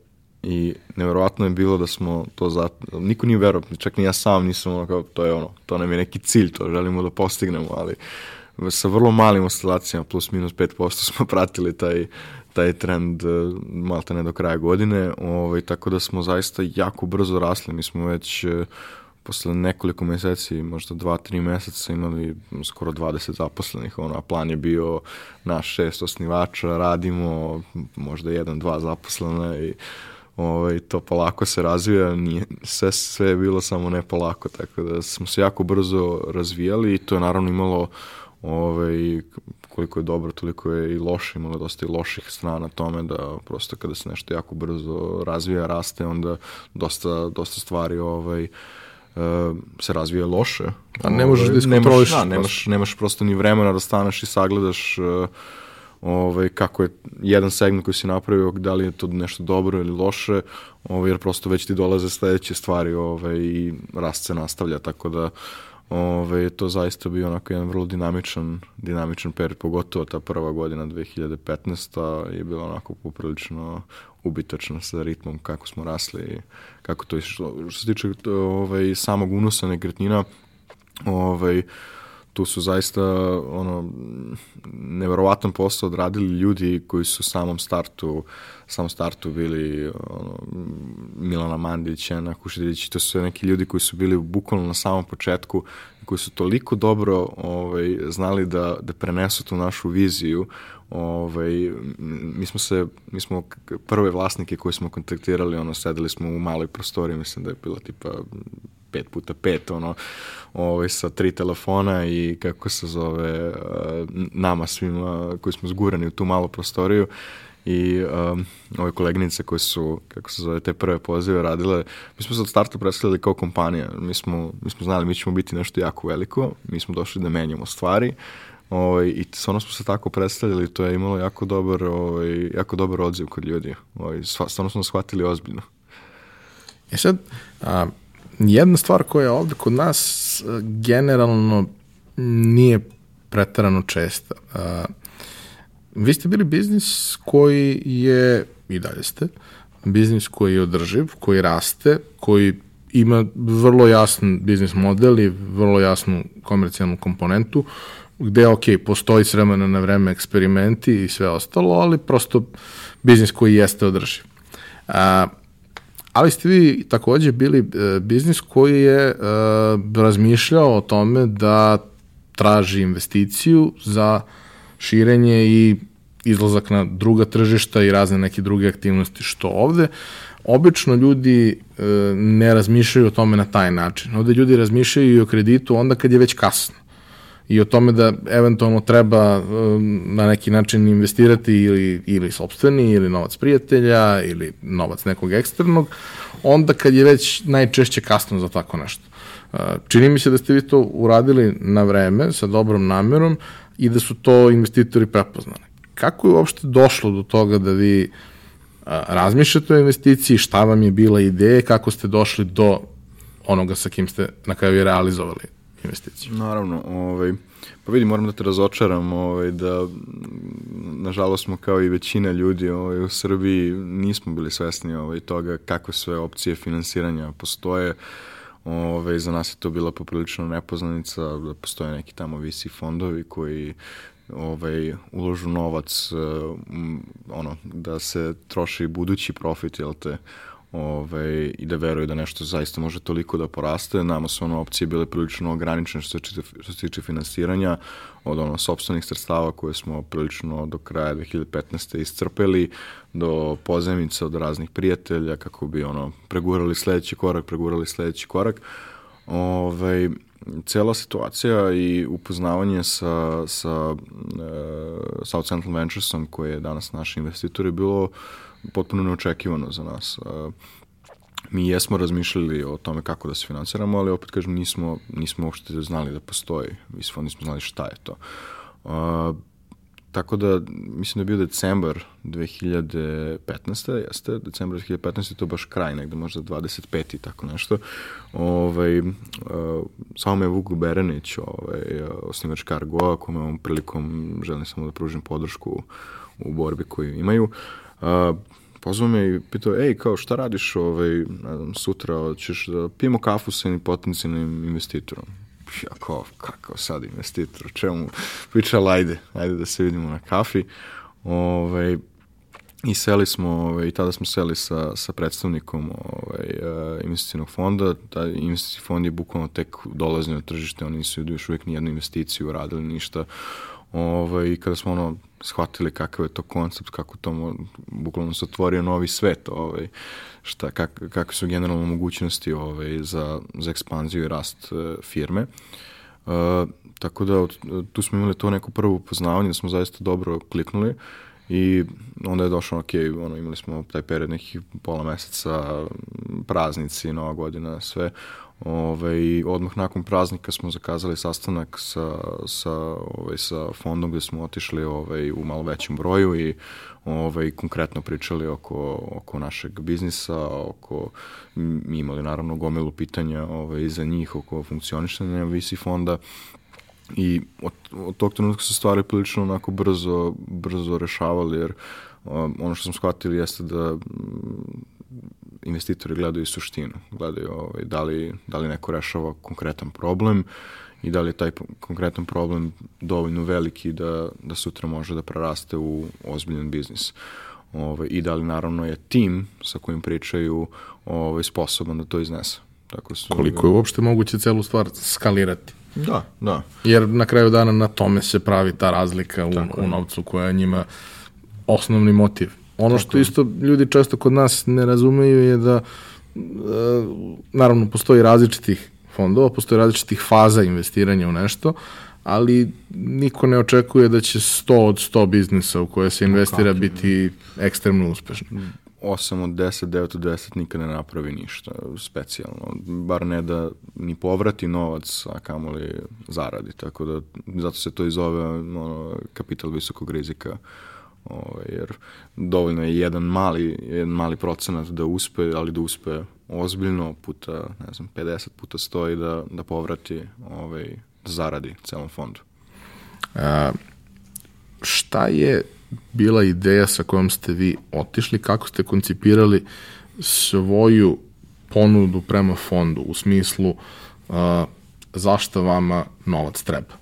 i neverovatno je bilo da smo to za niko nije verovao, čak ni ja sam nisam ono kao, to je ono, to nam je neki cilj, to želimo da postignemo, ali sa vrlo malim oscilacijama, plus minus 5% smo pratili taj, taj trend e, malte ne do kraja godine, ovaj, tako da smo zaista jako brzo rasli, mi smo već e, posle nekoliko meseci, možda dva, tri meseca imali skoro 20 zaposlenih, ono, a plan je bio na šest osnivača, radimo možda jedan, dva zaposlena i ovaj, to polako se razvija, nije, sve, sve je bilo samo ne polako, tako da smo se jako brzo razvijali i to je naravno imalo ovaj, koliko je dobro, toliko je i loše, imalo dosta i loših strana tome da prosto kada se nešto jako brzo razvija, raste, onda dosta, dosta stvari ovaj, uh, se razvije loše. A ne možeš da ovaj, iskontroliš. Nemaš, da, nemaš, nemaš prosto ni vremena da staneš i sagledaš uh, ovaj, kako je jedan segment koji si napravio, da li je to nešto dobro ili loše, ovaj, jer prosto već ti dolaze sledeće stvari ovaj, i rast se nastavlja, tako da ovaj, to zaista bio onako jedan vrlo dinamičan, dinamičan period, pogotovo ta prva godina 2015. je bila onako poprilično ubitačna sa ritmom kako smo rasli i kako to išlo. Što se tiče ovaj, samog unosa nekretnina, ovaj, tu su zaista ono neverovatan posao odradili ljudi koji su samom startu samom startu bili ono, Milana Mandić, Ana Kušidilić, to su neki ljudi koji su bili bukvalno na samom početku koji su toliko dobro ovaj, znali da, da prenesu tu našu viziju ovaj, mi smo se, mi smo prve vlasnike koje smo kontaktirali, ono, sedeli smo u maloj prostoriji, mislim da je bila tipa pet puta pet, ono, ovaj, sa tri telefona i kako se zove, nama svima koji smo zgurani u tu malu prostoriju i um, ove koleginice koje su, kako se zove, te prve pozive radile, mi smo se od starta predstavljali kao kompanija. Mi smo, mi smo znali, mi ćemo biti nešto jako veliko, mi smo došli da menjamo stvari, Ovaj, I stvarno smo se tako predstavljali, to je imalo jako dobar, ovaj, jako dobar odziv kod ljudi. Ovaj, stvarno smo shvatili ozbiljno. E sad, a, jedna stvar koja ovde kod nas generalno nije pretarano česta. A, vi ste bili biznis koji je, i dalje ste, biznis koji je održiv, koji raste, koji ima vrlo jasan biznis model i vrlo jasnu komercijalnu komponentu, gde, ok, postoji s vremena na vreme eksperimenti i sve ostalo, ali prosto biznis koji jeste održiv. A, ali ste vi takođe bili e, biznis koji je e, razmišljao o tome da traži investiciju za širenje i izlazak na druga tržišta i razne neke druge aktivnosti što ovde. Obično ljudi e, ne razmišljaju o tome na taj način. Ovde ljudi razmišljaju i o kreditu onda kad je već kasno i o tome da eventualno treba um, na neki način investirati ili, ili sobstveni, ili novac prijatelja, ili novac nekog eksternog, onda kad je već najčešće kasno za tako nešto. Uh, čini mi se da ste vi to uradili na vreme, sa dobrom namerom i da su to investitori prepoznali. Kako je uopšte došlo do toga da vi uh, razmišljate o investiciji, šta vam je bila ideja, kako ste došli do onoga sa kim ste na kraju realizovali investiciju. Naravno, ovaj, pa vidi, moram da te razočaram, ovaj, da nažalost smo kao i većina ljudi ovaj, u Srbiji nismo bili svesni ovaj, toga kakve sve opcije finansiranja postoje. Ove, za nas je to bila poprilično nepoznanica, da postoje neki tamo visi fondovi koji ovaj, uložu novac, um, ono, da se troši budući profit, jel te, ovaj, i da veruju da nešto zaista može toliko da poraste. Nama su ono opcije bile prilično ograničene što se, što se tiče finansiranja od ono sobstvenih sredstava koje smo prilično do kraja 2015. iscrpeli do pozemica od raznih prijatelja kako bi ono pregurali sledeći korak, pregurali sledeći korak. Ovaj, cela situacija i upoznavanje sa, sa uh, South Central Venturesom koji je danas naš investitor je bilo potpuno neočekivano za nas. Mi jesmo razmišljali o tome kako da se financiramo, ali opet kažem nismo, nismo uopšte znali da postoji. Mislim, nismo znali šta je to. Uh, tako da, mislim da je bio decembar 2015. Jeste, decembar 2015. to baš kraj, negde možda 25. i tako nešto. Ovaj, uh, samo me Vuk Berenić, ovaj, osnivač Cargoa, kome ovom prilikom želim samo da pružim podršku u borbi koju imaju. Uh, Pozvao me i pitao, ej, kao šta radiš ovaj, ne znam, sutra, ćeš da pijemo kafu sa jednim potencijalnim investitorom. Ja kao, kakav sad investitor, čemu pričala, ajde, ajde da se vidimo na kafi. Ovaj, I seli smo, ovaj, i tada smo seli sa, sa predstavnikom ovaj, uh, investicijnog fonda. Taj investicijni fond je bukvalno tek dolazni na tržište, oni nisu još uvijek nijednu investiciju radili, ništa. Ovaj, I kada smo ono shvatili kakav je to koncept, kako to bukvalno se otvorio novi svet, ovaj, šta, kak, kakve su generalno mogućnosti ovaj, za, za ekspanziju i rast uh, firme. Uh, tako da tu smo imali to neko prvo upoznavanje, da smo zaista dobro kliknuli i onda je došlo, ok, ono, imali smo taj period nekih pola meseca, praznici, nova godina, sve, Ove, odmah nakon praznika smo zakazali sastanak sa, sa, ove, sa fondom gde smo otišli ove, u malo većem broju i ove, konkretno pričali oko, oko našeg biznisa, oko, mi imali naravno gomilu pitanja ove, za njih oko funkcionišanja VC fonda i od, od tog trenutka se stvari prilično onako brzo, brzo rešavali jer ono što smo shvatili jeste da investitori gledaju suštinu, gledaju ovaj, da, li, da li neko rešava konkretan problem i da li je taj konkretan problem dovoljno veliki da, da sutra može da preraste u ozbiljan biznis. Ovaj, I da li naravno je tim sa kojim pričaju ovaj, sposoban da to iznese. Tako su, Koliko je uopšte moguće celu stvar skalirati? Da, da. Jer na kraju dana na tome se pravi ta razlika u, u novcu koja je njima osnovni motiv. Ono što isto ljudi često kod nas ne razumeju je da e, naravno postoji različitih fondova, postoji različitih faza investiranja u nešto, ali niko ne očekuje da će 100 od 100 biznisa u koje se investira biti ekstremno uspešno. 8 od 10, 9 od 10 nikad ne napravi ništa specijalno. Bar ne da ni povrati novac, a kamoli zaradi. Tako da, zato se to i zove ono, kapital visokog rizika. Ovaj, jer dovoljno je jedan mali, jedan mali procenat da uspe, ali da uspe ozbiljno puta, ne znam, 50 puta stoji da, da povrati, ovaj, da zaradi celom fondu. A, šta je bila ideja sa kojom ste vi otišli, kako ste koncipirali svoju ponudu prema fondu u smislu uh, zašto vama novac treba?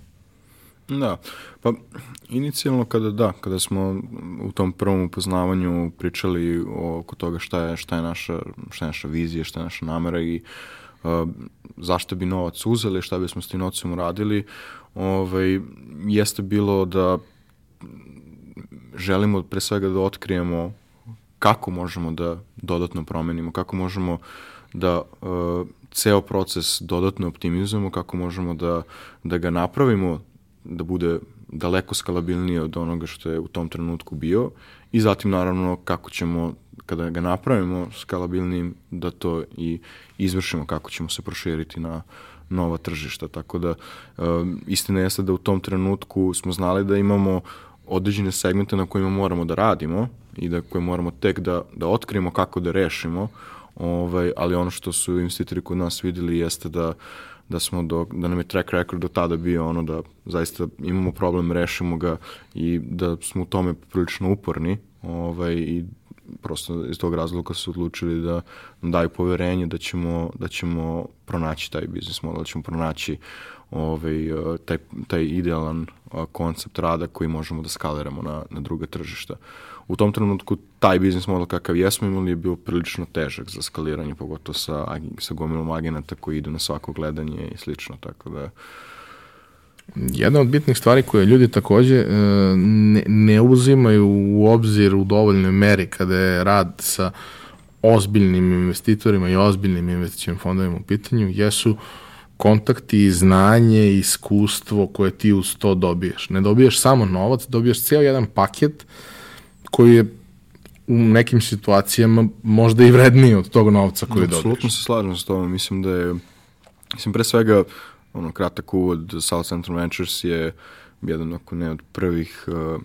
Da, pa inicijalno kada da, kada smo u tom prvom upoznavanju pričali oko toga šta je, šta je, naša, šta je naša vizija, šta je naša namera i uh, zašto bi novac uzeli, šta bismo s tim novcem uradili, ovaj, jeste bilo da želimo pre svega da otkrijemo kako možemo da dodatno promenimo, kako možemo da uh, ceo proces dodatno optimizujemo, kako možemo da, da ga napravimo da bude daleko skalabilnije od onoga što je u tom trenutku bio i zatim naravno kako ćemo kada ga napravimo skalabilnim da to i izvršimo kako ćemo se proširiti na nova tržišta. Tako da um, istina jeste da u tom trenutku smo znali da imamo određene segmente na kojima moramo da radimo i da koje moramo tek da, da otkrijemo kako da rešimo, ovaj, ali ono što su investitori kod nas videli jeste da da smo do, da nam je track record do tada bio ono da zaista imamo problem, rešimo ga i da smo u tome prilično uporni ovaj, i prosto iz tog razloga su odlučili da daju poverenje da ćemo, da ćemo pronaći taj biznis model, da ćemo pronaći ovaj, taj, taj idealan koncept rada koji možemo da skaliramo na, na druga tržišta. U tom trenutku taj biznis model kakav jesmo imali je bio prilično težak za skaliranje, pogotovo sa, sa gomilom agenata koji idu na svako gledanje i slično, tako da Jedna od bitnih stvari koje ljudi takođe e, ne, ne uzimaju u obzir u dovoljnoj meri kada je rad sa ozbiljnim investitorima i ozbiljnim investicijim fondovima u pitanju jesu kontakti, znanje, iskustvo koje ti uz to dobiješ. Ne dobiješ samo novac, dobiješ ceo jedan paket koji je u nekim situacijama možda i vredniji od tog novca koji dobiješ. Apsolutno se slažem s tobom. Mislim da je, mislim pre svega ono, kratak uvod, South Central Ventures je jedan, ako ne od prvih uh,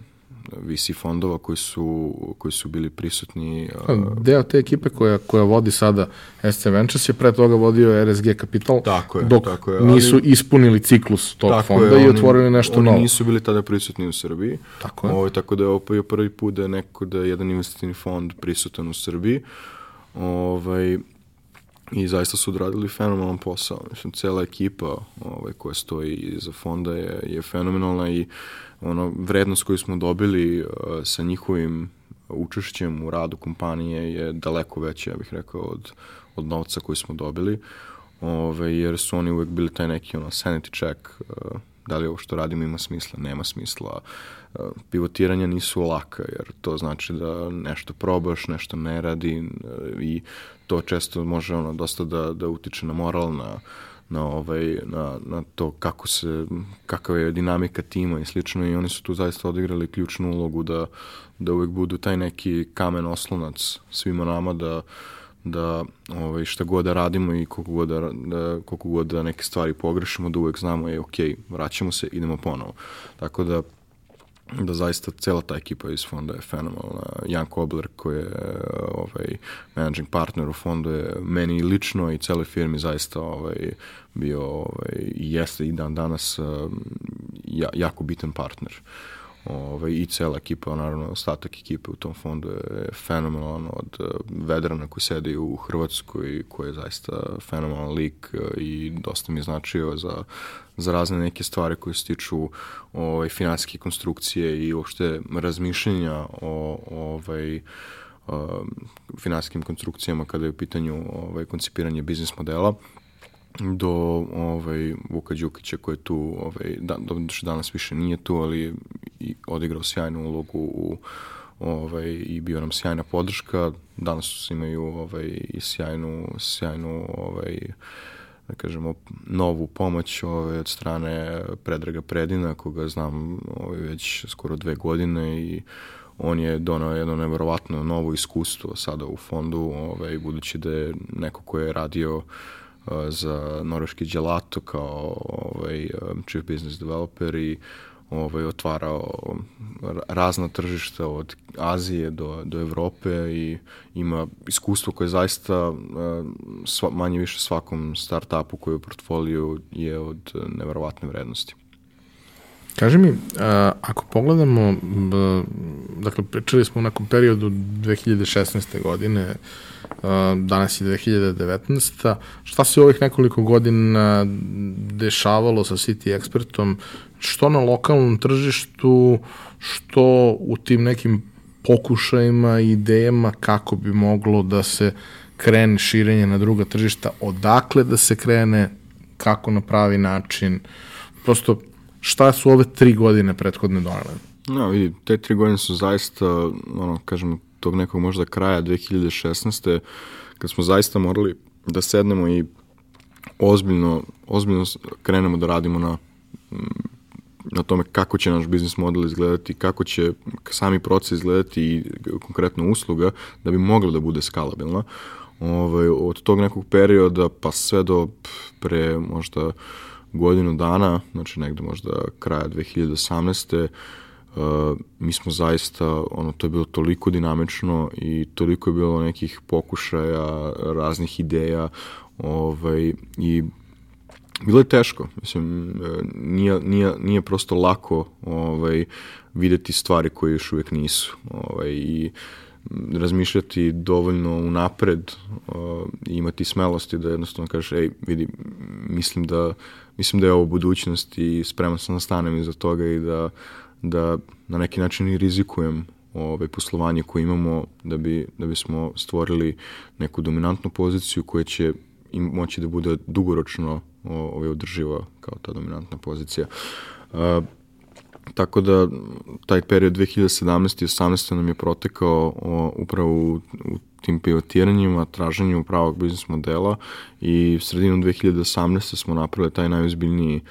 VC fondova koji su, koji su bili prisutni. Uh, Deo te ekipe koja, koja vodi sada SC Ventures je pre toga vodio RSG Capital, tako je, dok tako je, nisu ali, ispunili ciklus tog tako fonda je, i otvorili nešto oni novo. Oni nisu bili tada prisutni u Srbiji. Tako je. Ovo, ovaj, tako da je ovo prvi put da je neko, da je jedan investitivni fond prisutan u Srbiji. Ovaj, i zaista su odradili fenomenalan posao. Mislim, cela ekipa ovaj, koja stoji iza fonda je, je fenomenalna i ono, vrednost koju smo dobili uh, sa njihovim učešćem u radu kompanije je daleko veća, ja bih rekao, od, od novca koji smo dobili, ove, jer su oni uvek bili taj neki ono, sanity check, uh, da li ovo što radimo ima smisla, nema smisla. Uh, pivotiranja nisu laka, jer to znači da nešto probaš, nešto ne radi uh, i to često može ono, dosta da, da utiče na moral, na, na, ovaj, na, na to kako se, kakva je dinamika tima i slično i oni su tu zaista odigrali ključnu ulogu da, da uvek budu taj neki kamen oslonac svima nama da, da ovaj, šta god da radimo i koliko god da, da, koliko god da neke stvari pogrešimo, da uvek znamo je ok, vraćamo se, idemo ponovo. Tako da da zaista cela ta ekipa iz fonda je fenomenalna. Jan Kobler koji je ovaj, managing partner u fondu je meni lično i celoj firmi zaista ovaj, bio ovaj, jeste i dan danas ja, jako bitan partner. Ovaj, I cela ekipa, naravno ostatak ekipe u tom fondu je fenomenalan od uh, vedrana koji sedi u Hrvatskoj koji je zaista fenomenalan lik uh, i dosta mi je značio za, za razne neke stvari koje se tiču ovaj, finansijske konstrukcije i uopšte razmišljenja o ovaj, um, finansijskim konstrukcijama kada je u pitanju ovaj, koncipiranje biznis modela do ovaj, Vuka Đukića koji je tu, ovaj, da, što danas više nije tu, ali i odigrao sjajnu ulogu u ovaj, i bio nam sjajna podrška. Danas imaju ovaj, i sjajnu, sjajnu ovaj, da kažemo, novu pomoć ovaj, od strane Predraga Predina, koga znam ovaj, već skoro dve godine i on je donao jedno neverovatno novo iskustvo sada u fondu, ovaj, budući da je neko ko je radio uh, za norveški gelato kao ovaj, chief business developer i ovaj, otvarao razna tržišta od Azije do, do Evrope i ima iskustvo koje zaista sva, manje više svakom startupu koji je u portfoliju je od neverovatne vrednosti. Kaži mi, a, ako pogledamo, b, dakle, pričali smo u nekom periodu 2016. godine, danas je 2019. Šta se ovih nekoliko godina dešavalo sa City Expertom, što na lokalnom tržištu, što u tim nekim pokušajima idejama kako bi moglo da se krene širenje na druga tržišta, odakle da se krene, kako na pravi način, prosto šta su ove tri godine prethodne donale? No, vidi, te tri godine su zaista, ono, kažemo, tog nekog možda kraja 2016. kad smo zaista morali da sednemo i ozbiljno, ozbiljno krenemo da radimo na na tome kako će naš biznis model izgledati, kako će sami proces izgledati i konkretno usluga da bi mogla da bude skalabilna. Ovaj, od tog nekog perioda pa sve do pre možda godinu dana, znači negde možda kraja 2018. Uh, mi smo zaista, ono, to je bilo toliko dinamično i toliko je bilo nekih pokušaja, raznih ideja, ovaj, i bilo je teško, mislim, e, nije, nije, nije prosto lako ovaj, videti stvari koje još uvijek nisu, ovaj, i razmišljati dovoljno unapred uh, imati smelosti da jednostavno kažeš, ej, vidi, mislim da, mislim da je ovo budućnost i spreman sam da stanem iza toga i da, da na neki način i rizikujem ovaj, poslovanje koje imamo da, bi, da bismo stvorili neku dominantnu poziciju koja će im moći da bude dugoročno ovaj, održiva kao ta dominantna pozicija. Uh, Tako da taj period 2017. i 18. nam je protekao o, upravo u, u tim pivotiranjima, traženju pravog biznis modela i sredinom 2018. smo napravili taj najozbiljniji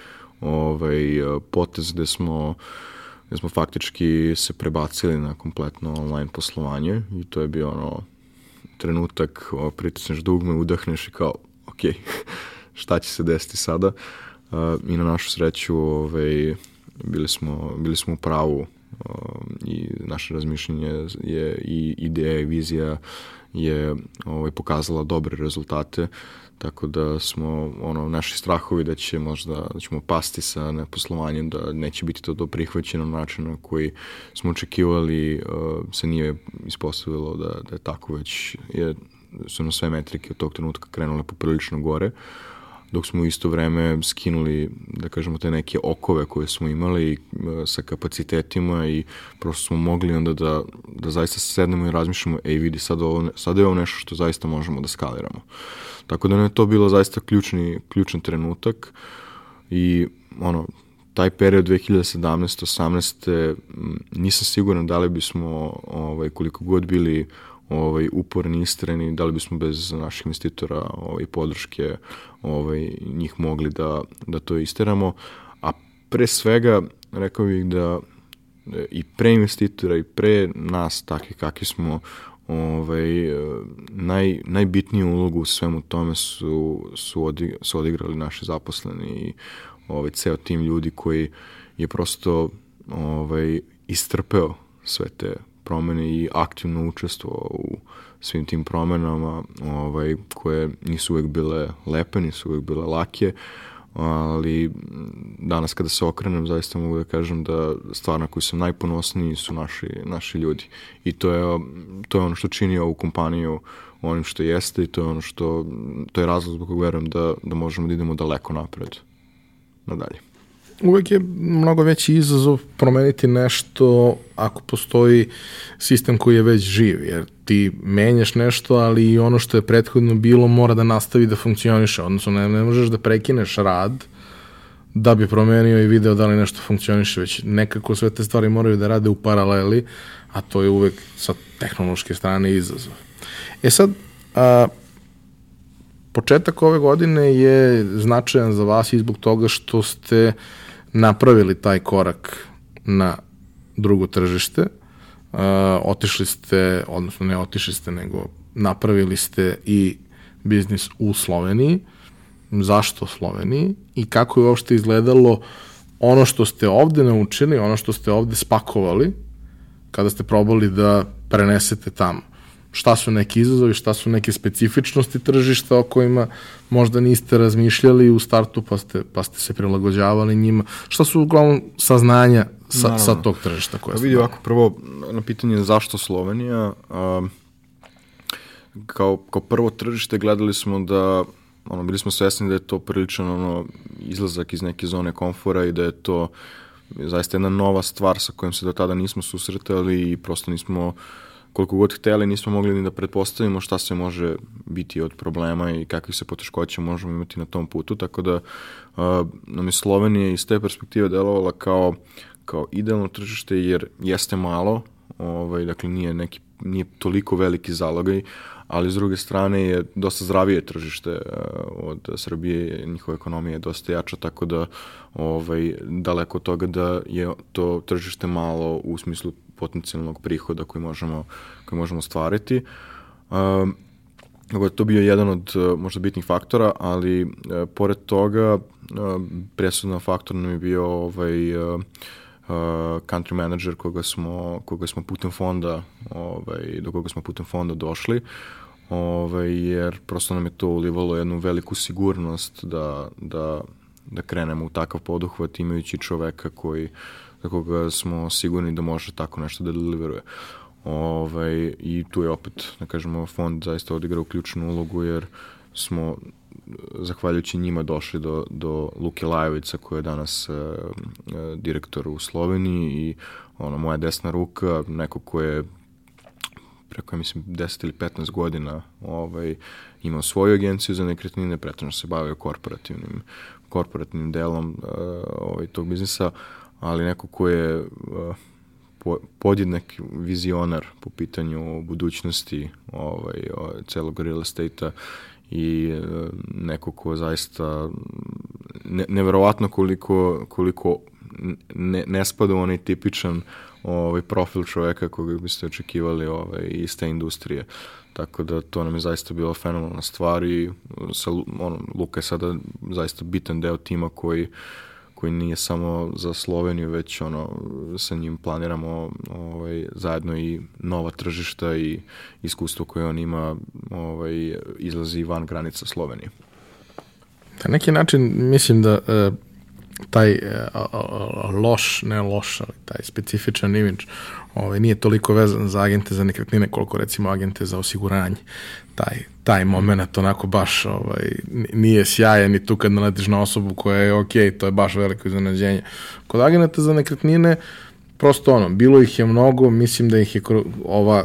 ovaj, potez gde smo gde smo faktički se prebacili na kompletno online poslovanje i to je bio ono trenutak, pritisneš dugme, udahneš i kao, ok, šta će se desiti sada? Uh, I na našu sreću ovaj, bili smo, bili smo u pravu um, i naše razmišljenje je i ideja i vizija je ovaj, pokazala dobre rezultate tako da smo ono naši strahovi da će možda da ćemo pasti sa neposlovanjem da neće biti to do prihvaćeno na način na koji smo očekivali uh, se nije ispostavilo da, da je tako već je, su na sve metrike od tog trenutka krenule poprilično gore. uh, dok smo isto vreme skinuli, da kažemo, te neke okove koje smo imali e, sa kapacitetima i prosto smo mogli onda da, da zaista sednemo i razmišljamo, ej vidi, sad, ovo, sad je ovo nešto što zaista možemo da skaliramo. Tako da nam je to bilo zaista ključni, ključan trenutak i ono, taj period 2017-18 nisam siguran da li bismo ovaj, koliko god bili ovaj, uporni, istreni, da li bismo bez naših investitora ovaj, podrške ovaj, njih mogli da, da to isteramo. A pre svega, rekao bih da i pre investitora i pre nas, takvi kakvi smo, ovaj, naj, najbitniju ulogu u svemu tome su, su, odi, su odigrali naši zaposleni i ovaj, ceo tim ljudi koji je prosto ovaj, istrpeo sve te promene i aktivno učestvovao u svim tim promenama ovaj, koje nisu uvek bile lepe, nisu uvek bile lake, ali danas kada se okrenem zaista mogu da kažem da stvar na koju sam najponosniji su naši, naši ljudi. I to je, to je ono što čini ovu kompaniju onim što jeste i to je ono što to je razlog zbog kog verujem da, da možemo da idemo daleko napred nadalje uvek je mnogo veći izazov promeniti nešto ako postoji sistem koji je već živ, jer ti menjaš nešto, ali i ono što je prethodno bilo mora da nastavi da funkcioniše, odnosno ne, ne možeš da prekineš rad da bi promenio i video da li nešto funkcioniše, već nekako sve te stvari moraju da rade u paraleli, a to je uvek sa tehnološke strane izazov. E sad, a, početak ove godine je značajan za vas i zbog toga što ste napravili taj korak na drugo tržište. otišli ste, odnosno ne otišli ste, nego napravili ste i biznis u Sloveniji. Zašto Sloveniji i kako je uopšte izgledalo ono što ste ovde naučili, ono što ste ovde spakovali, kada ste probali da prenesete tamo? Šta su neki izazovi, šta su neke specifičnosti tržišta o kojima možda niste razmišljali u startu pa ste, pa ste se prilagođavali njima? Šta su uglavnom saznanja sa, Naravno. sa tog tržišta koje pa ste... Vidi ovako, prvo na pitanje zašto Slovenija, a, kao, kao prvo tržište gledali smo da ono, bili smo svesni da je to priličan ono, izlazak iz neke zone komfora i da je to zaista jedna nova stvar sa kojom se do tada nismo susretali i prosto nismo koliko god hteli nismo mogli ni da pretpostavimo šta se može biti od problema i kakvih se poteškoća možemo imati na tom putu, tako da nam je Slovenija iz te perspektive delovala kao, kao idealno tržište jer jeste malo, ovaj, dakle nije, neki, nije toliko veliki zalogaj, ali s druge strane je dosta zdravije tržište od Srbije, njihova ekonomija je dosta jača, tako da ovaj, daleko od toga da je to tržište malo u smislu potencijalnog prihoda koji možemo, koji možemo stvariti. Um, to bio jedan od uh, možda bitnih faktora, ali uh, pored toga uh, presudan faktor nam je bio ovaj, uh, uh, country manager koga smo, koga smo putem fonda, ovaj, do koga smo putem fonda došli, ovaj, jer prosto nam je to ulivalo jednu veliku sigurnost da, da, da krenemo u takav poduhvat imajući čoveka koji za koga smo sigurni da može tako nešto da deliveruje. Ovaj, I tu je opet, da kažemo, fond zaista odigrao ključnu ulogu jer smo zahvaljujući njima došli do, do Luke Lajovica koji je danas uh, direktor u Sloveniji i ono, moja desna ruka, neko ko je preko, mislim, 10 ili 15 godina ovaj, imao svoju agenciju za nekretnine, pretežno se bavio korporativnim, korporativnim delom uh, ovaj, tog biznisa, ali neko ko je uh, podjednak vizionar po pitanju budućnosti ovaj, celog real estate-a i uh, neko ko zaista ne, neverovatno koliko, koliko ne, ne spada u onaj tipičan ovaj, profil čoveka koga biste očekivali ovaj, iz te industrije. Tako da to nam je zaista bila fenomenalna stvar i sa, ono, Luka je sada zaista bitan deo tima koji uh, koji nije samo za Sloveniju, već ono, sa njim planiramo ovaj, zajedno i nova tržišta i iskustvo koje on ima ovaj, izlazi van granica Slovenije. Na neki način mislim da e, taj e, loš, ne loš, ali taj specifičan imidž ovaj, nije toliko vezan za agente za nekretnine koliko recimo agente za osiguranje. Taj, taj moment onako baš ovaj, nije sjajan i tu kad naletiš na osobu koja je ok, to je baš veliko iznenađenje. Kod agenta za nekretnine prosto ono, bilo ih je mnogo, mislim da ih je ova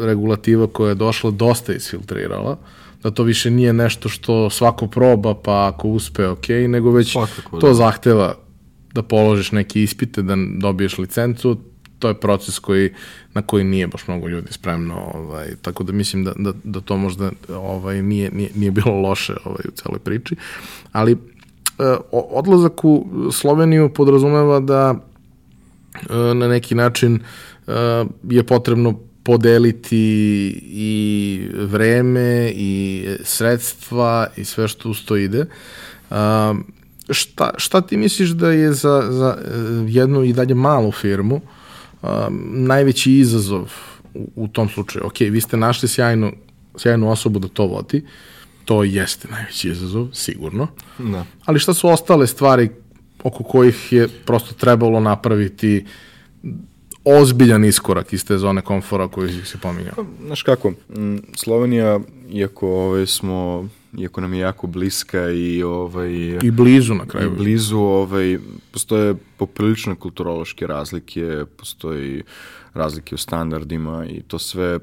regulativa koja je došla dosta isfiltrirala, da to više nije nešto što svako proba pa ako uspe ok, nego već Svakako, to da. zahteva da položiš neke ispite, da dobiješ licencu, to je proces koji, na koji nije baš mnogo ljudi spremno, ovaj, tako da mislim da, da, da to možda ovaj, nije, nije, nije bilo loše ovaj, u celoj priči, ali e, odlazak u Sloveniju podrazumeva da e, na neki način e, je potrebno podeliti i vreme i sredstva i sve što uz to ide. Um, šta, šta ti misliš da je za, za jednu i dalje malu firmu um, najveći izazov u, u tom slučaju. Ok, vi ste našli sjajnu, sjajnu osobu da to vodi, to jeste najveći izazov, sigurno. Da. Ali šta su ostale stvari oko kojih je prosto trebalo napraviti ozbiljan iskorak iz te zone komfora koju si pominjao? Pa, znaš kako, Slovenija, iako ovaj, smo iako nam je jako bliska i ovaj i blizu na kraju. I blizu ovaj postoje poprilično kulturološke razlike, postoji razlike u standardima i to sve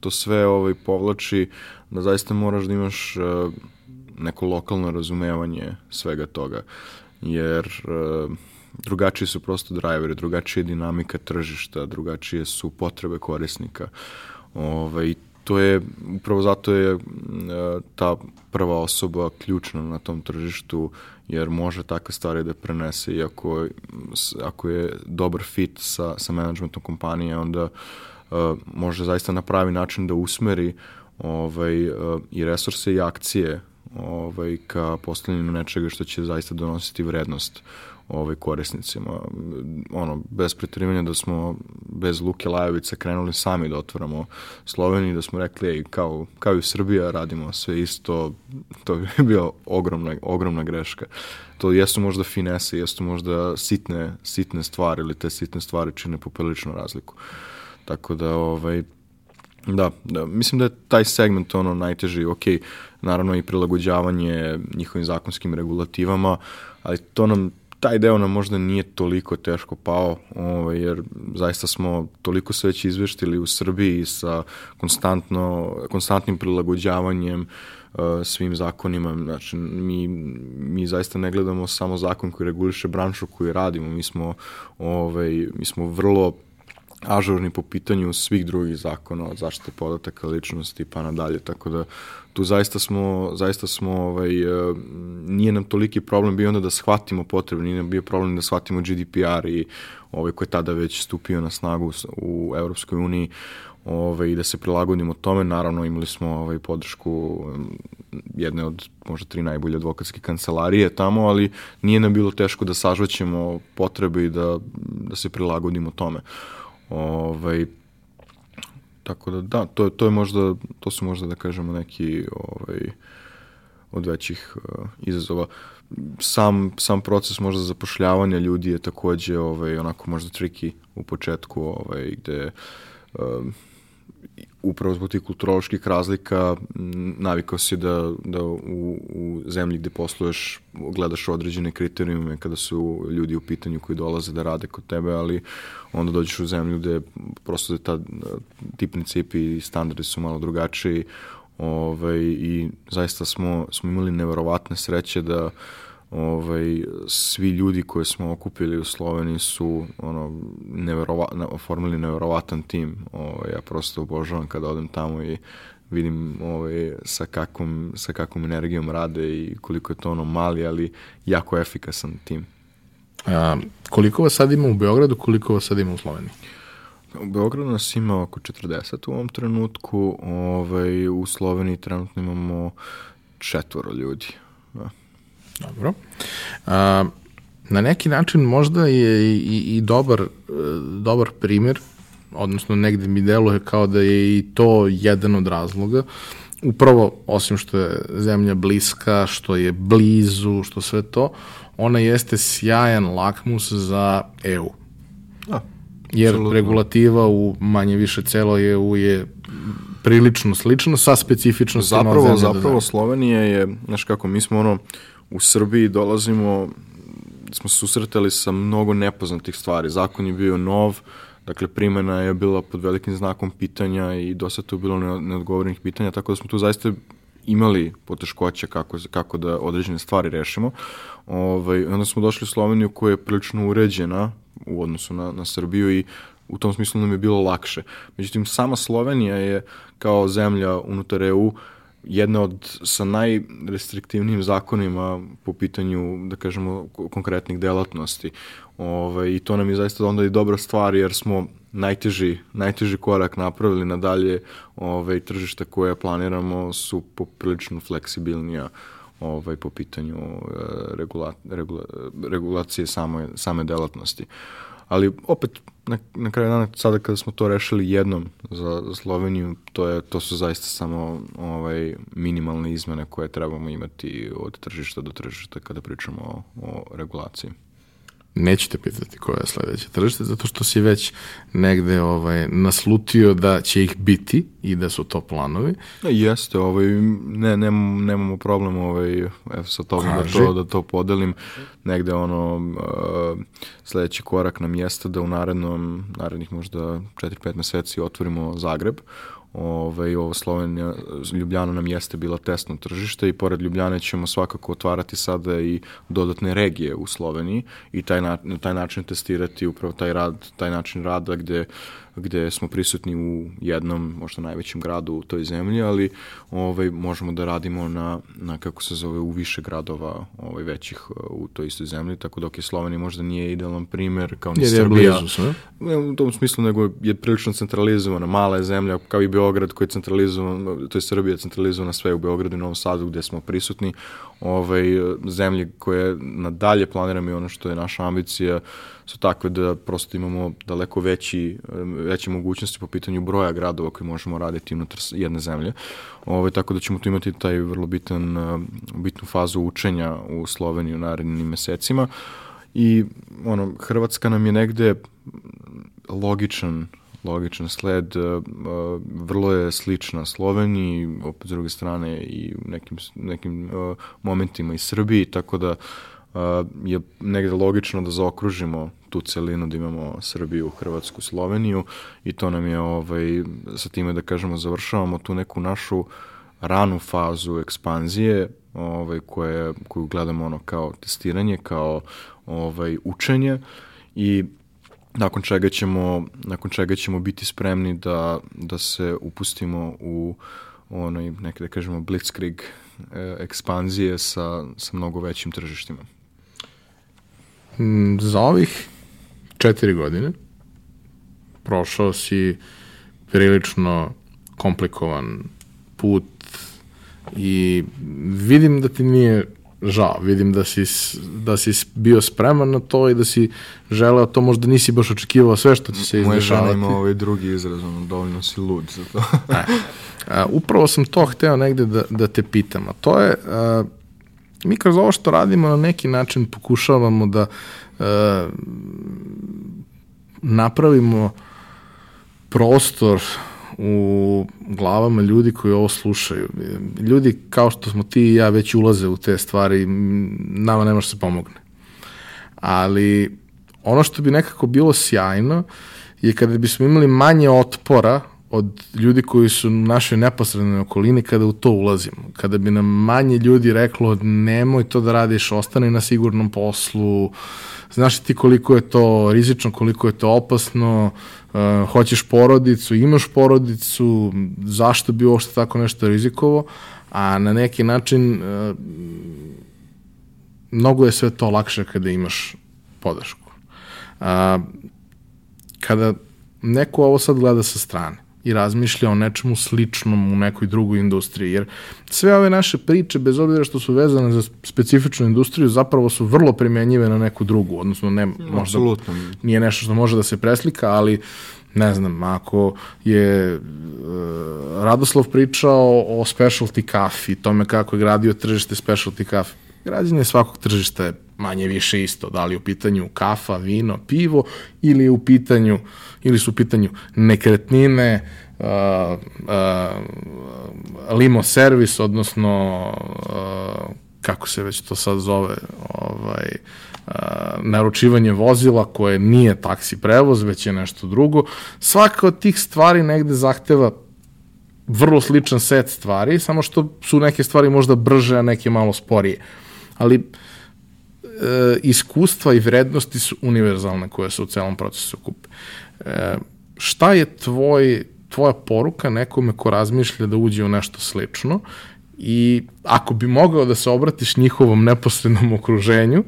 to sve ovaj povlači da zaista moraš da imaš uh, neko lokalno razumevanje svega toga jer uh, drugačiji su prosto driveri, drugačija je dinamika tržišta, drugačije su potrebe korisnika. Ovaj, to je, upravo zato je ta prva osoba ključna na tom tržištu jer može takve stvari da prenese i ako, ako je dobar fit sa, sa managementom kompanije, onda uh, može zaista na pravi način da usmeri ovaj, uh, i resurse i akcije ovaj, ka postavljanju nečega što će zaista donositi vrednost ovaj, korisnicima. Ono, bez pretrivanja da smo bez Luke Lajovice krenuli sami da otvoramo Sloveniju, da smo rekli, ej, kao, kao i Srbija radimo sve isto, to bi bio ogromna, ogromna greška. To jesu možda finese, jesu možda sitne, sitne stvari, ili te sitne stvari čine popriličnu razliku. Tako da, ovaj, Da, da, mislim da je taj segment ono najteži, ok, naravno i prilagođavanje njihovim zakonskim regulativama, ali to nam taj deo nam možda nije toliko teško pao, ovaj, jer zaista smo toliko se već izveštili u Srbiji sa konstantno, konstantnim prilagođavanjem uh, svim zakonima. Znači, mi, mi zaista ne gledamo samo zakon koji reguliše branšu koju radimo, mi smo, ovaj, mi smo vrlo ažurni po pitanju svih drugih zakona od zaštite podataka ličnosti pa nadalje, tako da tu zaista smo, zaista smo ovaj, e, nije nam toliki problem bio onda da shvatimo potrebu, nije nam bio problem da shvatimo GDPR i ovaj, koji je tada već stupio na snagu u Evropskoj uniji ovaj, i da se prilagodimo tome. Naravno imali smo ovaj, podršku jedne od možda tri najbolje advokatske kancelarije tamo, ali nije nam bilo teško da sažvaćemo potrebe i da, da se prilagodimo tome. Ovaj, tako da da, to, to je možda, to su možda da kažemo neki ovaj, od većih uh, izazova. Sam, sam proces možda zapošljavanja ljudi je takođe ovaj, onako možda tricky u početku, ovaj, gde uh, upravo zbog tih kulturoloških razlika navikao si da, da u, u zemlji gde posluješ gledaš određene kriterijume kada su ljudi u pitanju koji dolaze da rade kod tebe, ali onda dođeš u zemlju gde prosto da ta, ti principi i standardi su malo drugačiji ovaj, i zaista smo, smo imali neverovatne sreće da uh, ovaj, svi ljudi koje smo okupili u Sloveniji su ono, neverova, oformili neverovatan tim. Ovaj, ja prosto obožavam kada odem tamo i vidim ovaj, sa, kakvom, sa kakvom energijom rade i koliko je to ono mali, ali jako efikasan tim. A, koliko vas sad ima u Beogradu, koliko vas sad ima u Sloveniji? U Beogradu nas ima oko 40 u ovom trenutku, ovaj, u Sloveniji trenutno imamo četvoro ljudi. Da. Dobro. A, na neki način možda je i, i dobar, dobar primjer, odnosno negde mi deluje kao da je i to jedan od razloga. Upravo, osim što je zemlja bliska, što je blizu, što sve to, ona jeste sjajan lakmus za EU. Da, Jer absolutno. regulativa u manje više celo EU je prilično slično sa specifičnostima zapravo, zapravo Slovenija je, znaš kako, mi smo ono u Srbiji dolazimo, smo susretali sa mnogo nepoznatih stvari. Zakon je bio nov, dakle primena je bila pod velikim znakom pitanja i dosta tu bilo neodgovorenih pitanja, tako da smo tu zaista imali poteškoće kako, kako da određene stvari rešimo. Ovaj, onda smo došli u Sloveniju koja je prilično uređena u odnosu na, na Srbiju i u tom smislu nam je bilo lakše. Međutim, sama Slovenija je kao zemlja unutar EU uh, jedna od sa najrestriktivnijim zakonima po pitanju, da kažemo, konkretnih delatnosti. Ove, ovaj, I to nam je zaista onda i dobra stvar jer smo najteži, najteži korak napravili nadalje ove, ovaj, tržišta koje planiramo su poprilično fleksibilnija ovaj, po pitanju e, regula, regula, regulacije same, same delatnosti. Ali opet na, na kraju dana, sada kada smo to rešili jednom za, Sloveniju, to, je, to su zaista samo ovaj, minimalne izmene koje trebamo imati od tržišta do tržišta kada pričamo o, o regulaciji nećete pitati koja je sledeća tržište, zato što si već negde ovaj, naslutio da će ih biti i da su to planovi. Ja, jeste, ovaj, ne, nemamo, nemamo problem ovaj, evo sa tobom da to, da to podelim. Negde ono, uh, sledeći korak nam jeste da u narednom, narednih možda 4-5 meseci otvorimo Zagreb Ove, ovo Slovenija, Ljubljana nam jeste bila testno tržište i pored Ljubljane ćemo svakako otvarati sada i dodatne regije u Sloveniji i taj na, taj način testirati upravo taj rad, taj način rada gde gde smo prisutni u jednom, možda najvećem gradu u toj zemlji, ali ovaj, možemo da radimo na, na kako se zove, u više gradova ovaj, većih u toj istoj zemlji, tako dok je Slovenija možda nije idealan primer kao ni Jer je Srbija. blizu sve. Ne u tom smislu, nego je prilično centralizovana, mala je zemlja, kao i Beograd koji je centralizovan, to je Srbija centralizovana sve u Beogradu i Novom Sadu gde smo prisutni, ovaj, zemlje koje nadalje planiramo i ono što je naša ambicija su takve da prosto imamo daleko veći, veće mogućnosti po pitanju broja gradova koji možemo raditi unutar jedne zemlje. Ovaj, tako da ćemo tu imati taj vrlo bitan, bitnu fazu učenja u Sloveniji u narednim mesecima. I ono, Hrvatska nam je negde logičan logičan sled, vrlo je slična Sloveniji, opet s druge strane i u nekim, nekim momentima i Srbiji, tako da je negde logično da zaokružimo tu celinu da imamo Srbiju, Hrvatsku, Sloveniju i to nam je ovaj, sa time da kažemo završavamo tu neku našu ranu fazu ekspanzije ovaj, koje, koju gledamo ono kao testiranje, kao ovaj, učenje i nakon čega ćemo, nakon čega ćemo biti spremni da, da se upustimo u onaj, neke da kažemo, blitzkrieg e, ekspanzije sa, sa mnogo većim tržištima. Mm, za ovih četiri godine prošao si prilično komplikovan put i vidim da ti nije žao, vidim da si, da si bio spreman na to i da si želeo to, možda nisi baš očekivao sve što ti se izdešavati. Moja žena ima ovaj drugi izraz, ono, dovoljno si lud za to. e, a, upravo sam to hteo negde da, da te pitam, a to je, a, mi kroz ovo što radimo na neki način pokušavamo da a, napravimo prostor u glavama ljudi koji ovo slušaju. Ljudi kao što smo ti i ja već ulaze u te stvari, nama ne može se pomogne. Ali ono što bi nekako bilo sjajno je kada bismo imali manje otpora od ljudi koji su u našoj neposrednoj okolini kada u to ulazimo. Kada bi nam manje ljudi reklo nemoj to da radiš, ostani na sigurnom poslu, znaš ti koliko je to rizično, koliko je to opasno, uh, hoćeš porodicu, imaš porodicu, zašto bi uopšte tako nešto rizikovo, a na neki način uh, mnogo je sve to lakše kada imaš podršku. Uh, kada neko ovo sad gleda sa strane, i razmišlja o nečemu sličnom u nekoj drugoj industriji. Jer sve ove naše priče, bez obzira što su vezane za specifičnu industriju, zapravo su vrlo primenjive na neku drugu. Odnosno, ne, možda Absolutno. nije nešto što može da se preslika, ali ne znam, ako je uh, Radoslav pričao o specialty kafi, tome kako je gradio tržište specialty kafi, građenje svakog tržišta je manje više isto, da li u pitanju kafa, vino, pivo ili u pitanju ili su u pitanju nekretnine, uh, uh, limo servis, odnosno uh, kako se već to sad zove, ovaj, uh, naručivanje vozila koje nije taksi prevoz, već je nešto drugo. Svaka od tih stvari negde zahteva vrlo sličan set stvari, samo što su neke stvari možda brže, a neke malo sporije. Ali e, iskustva i vrednosti su univerzalne koje se u celom procesu kupe. E, šta je tvoj, tvoja poruka nekome ko razmišlja da uđe u nešto slično i ako bi mogao da se obratiš njihovom neposrednom okruženju,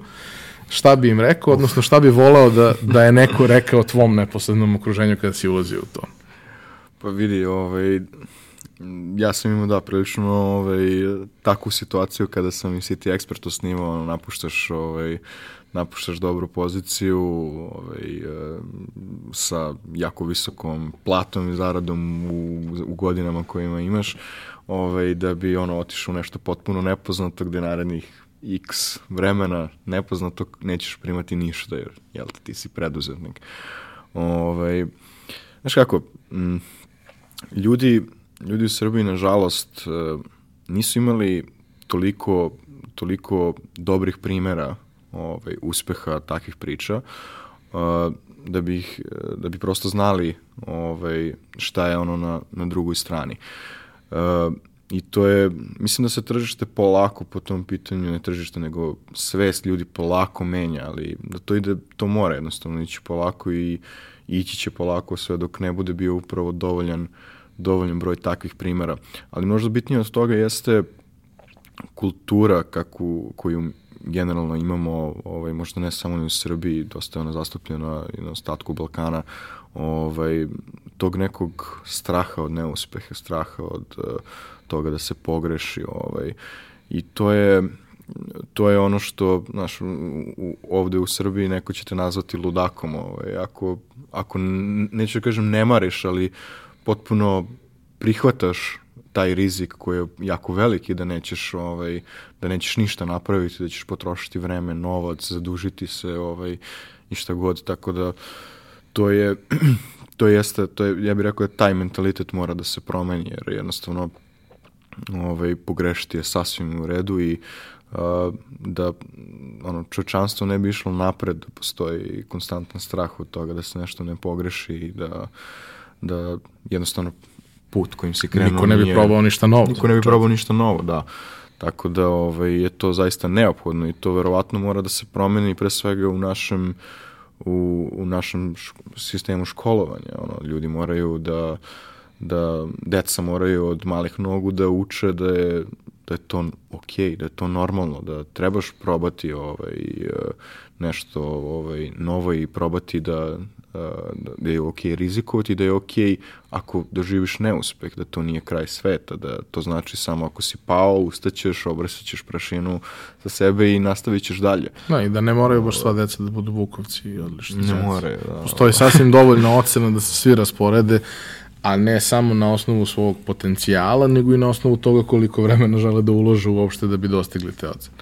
šta bi im rekao, odnosno šta bi voleo da, da je neko rekao tvom neposrednom okruženju kada si ulazio u to? Pa vidi, ovaj, ja sam imao da prilično ovaj, takvu situaciju kada sam i City Expertu snimao, ono, napuštaš ovaj, napuštaš dobru poziciju ovaj, e, sa jako visokom platom i zaradom u, u godinama kojima imaš, ovaj, da bi ono otišao nešto potpuno nepoznato gde narednih x vremena nepoznato nećeš primati ništa jer jel te, ti si preduzetnik. Ovaj, znaš kako, m, ljudi, ljudi u Srbiji nažalost e, nisu imali toliko, toliko dobrih primera ovaj, uspeha takvih priča, uh, da, bi, da bi prosto znali ovaj, šta je ono na, na drugoj strani. Uh, I to je, mislim da se tržište polako po tom pitanju, ne tržište, nego svest ljudi polako menja, ali da to ide, to mora jednostavno ići polako i, ići će polako sve dok ne bude bio upravo dovoljan, dovoljan broj takvih primera. Ali možda bitnije od toga jeste kultura kakvu, koju generalno imamo, ovaj, možda ne samo u Srbiji, dosta je ona zastupljena i na ostatku Balkana, ovaj, tog nekog straha od neuspeha, straha od uh, toga da se pogreši. Ovaj, I to je, to je ono što, znaš, u, ovde u Srbiji neko će te nazvati ludakom, ovaj, ako, ako neću da kažem ne mariš, ali potpuno prihvataš taj rizik koji je jako veliki da nećeš ovaj da nećeš ništa napraviti, da ćeš potrošiti vreme, novac, zadužiti se, ovaj i šta god, tako da to je to jeste, to je, ja bih rekao da taj mentalitet mora da se promeni, jer jednostavno ovaj, pogrešiti je sasvim u redu i uh, da ono, čovečanstvo ne bi išlo napred, da postoji konstantan strah od toga da se nešto ne pogreši i da, da jednostavno put kojim se krenuo Niko ne bi nije, probao ništa novo. Niko ne bi probao ništa novo, da. Tako da ovaj, je to zaista neophodno i to verovatno mora da se promeni pre svega u našem u, u našem š, sistemu školovanja. Ono, ljudi moraju da da deca moraju od malih nogu da uče da je da je to ok, da je to normalno, da trebaš probati ovaj, nešto ovaj, novo i probati da, da je ok rizikovati, da je ok ako doživiš neuspeh, da to nije kraj sveta, da to znači samo ako si pao, ustaćeš, obrasaćeš prašinu za sebe i nastavit ćeš dalje. Da, i da ne moraju baš sva deca da budu vukovci i odlični. Ne moraju, da. Postoji sasvim dovoljno ocena da se svi rasporede, a ne samo na osnovu svog potencijala, nego i na osnovu toga koliko vremena žele da ulože uopšte da bi dostigli te ocene.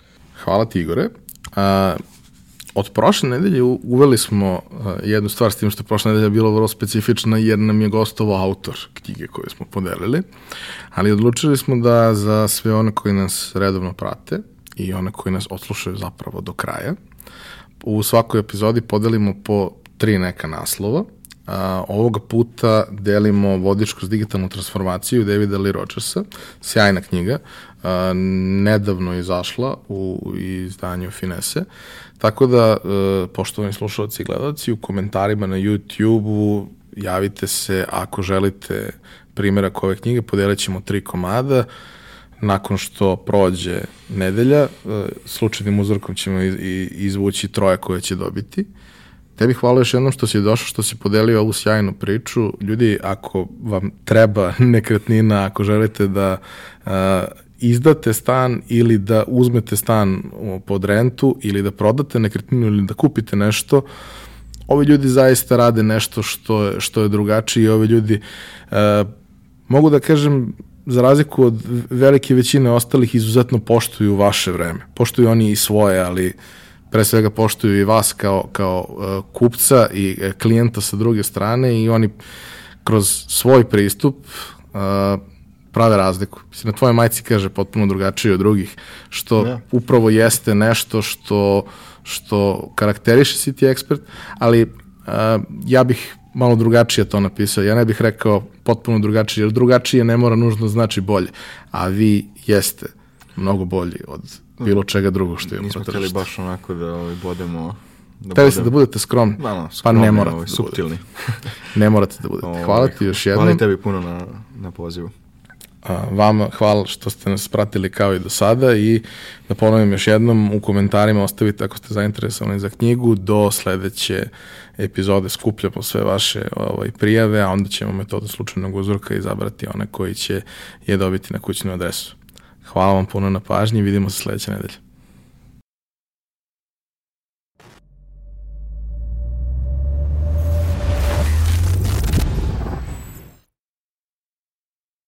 Hvala ti, Igore. A, Od prošle nedelje uveli smo uh, jednu stvar s tim što je prošla nedelja bila vrlo specifična jer nam je gostovo autor knjige koju smo podelili, ali odlučili smo da za sve one koji nas redovno prate i one koji nas odslušaju zapravo do kraja, u svakoj epizodi podelimo po tri neka naslova. A, ovoga puta delimo vodič kroz digitalnu transformaciju Davida Lee Rogersa, sjajna knjiga, a, nedavno izašla u izdanju Finese. Tako da, e, poštovani slušalci i gledalci, u komentarima na YouTube-u javite se ako želite primjera ove knjige, podelit ćemo tri komada, nakon što prođe nedelja, e, slučajnim uzorkom ćemo izvući troje koje će dobiti. Tebi hvala još jednom što si došao, što si podelio ovu sjajnu priču. Ljudi, ako vam treba nekretnina, ako želite da uh, izdate stan ili da uzmete stan pod rentu ili da prodate nekretninu ili da kupite nešto, ovi ljudi zaista rade nešto što je, što je drugačije i ovi ljudi e, mogu da kažem za razliku od velike većine ostalih izuzetno poštuju vaše vreme. Poštuju oni i svoje, ali pre svega poštuju i vas kao, kao uh, kupca i uh, klijenta sa druge strane i oni kroz svoj pristup uh, prave razliku. Mislim, na tvojoj majci kaže potpuno drugačije od drugih, što ja. upravo jeste nešto što, što karakteriše City Expert, ali uh, ja bih malo drugačije to napisao. Ja ne bih rekao potpuno drugačije, jer drugačije ne mora nužno znači bolje, a vi jeste mnogo bolji od bilo čega drugog što je Nismo htjeli baš onako da ovaj, bodemo Da Tebi se da budete skromni, da, no, skromni, pa ne morate ovaj, da subtilni. ne morate da budete. Hvala ti još jednom. Hvala tebi puno na, na pozivu. Vama hvala što ste nas pratili kao i do sada i da ponovim još jednom u komentarima ostavite ako ste zainteresovani za knjigu do sledeće epizode skupljamo sve vaše ovaj, prijave, a onda ćemo metodu slučajnog uzorka izabrati one koji će je dobiti na kućnu adresu. Hvala vam puno na pažnji, vidimo se sledeće nedelje.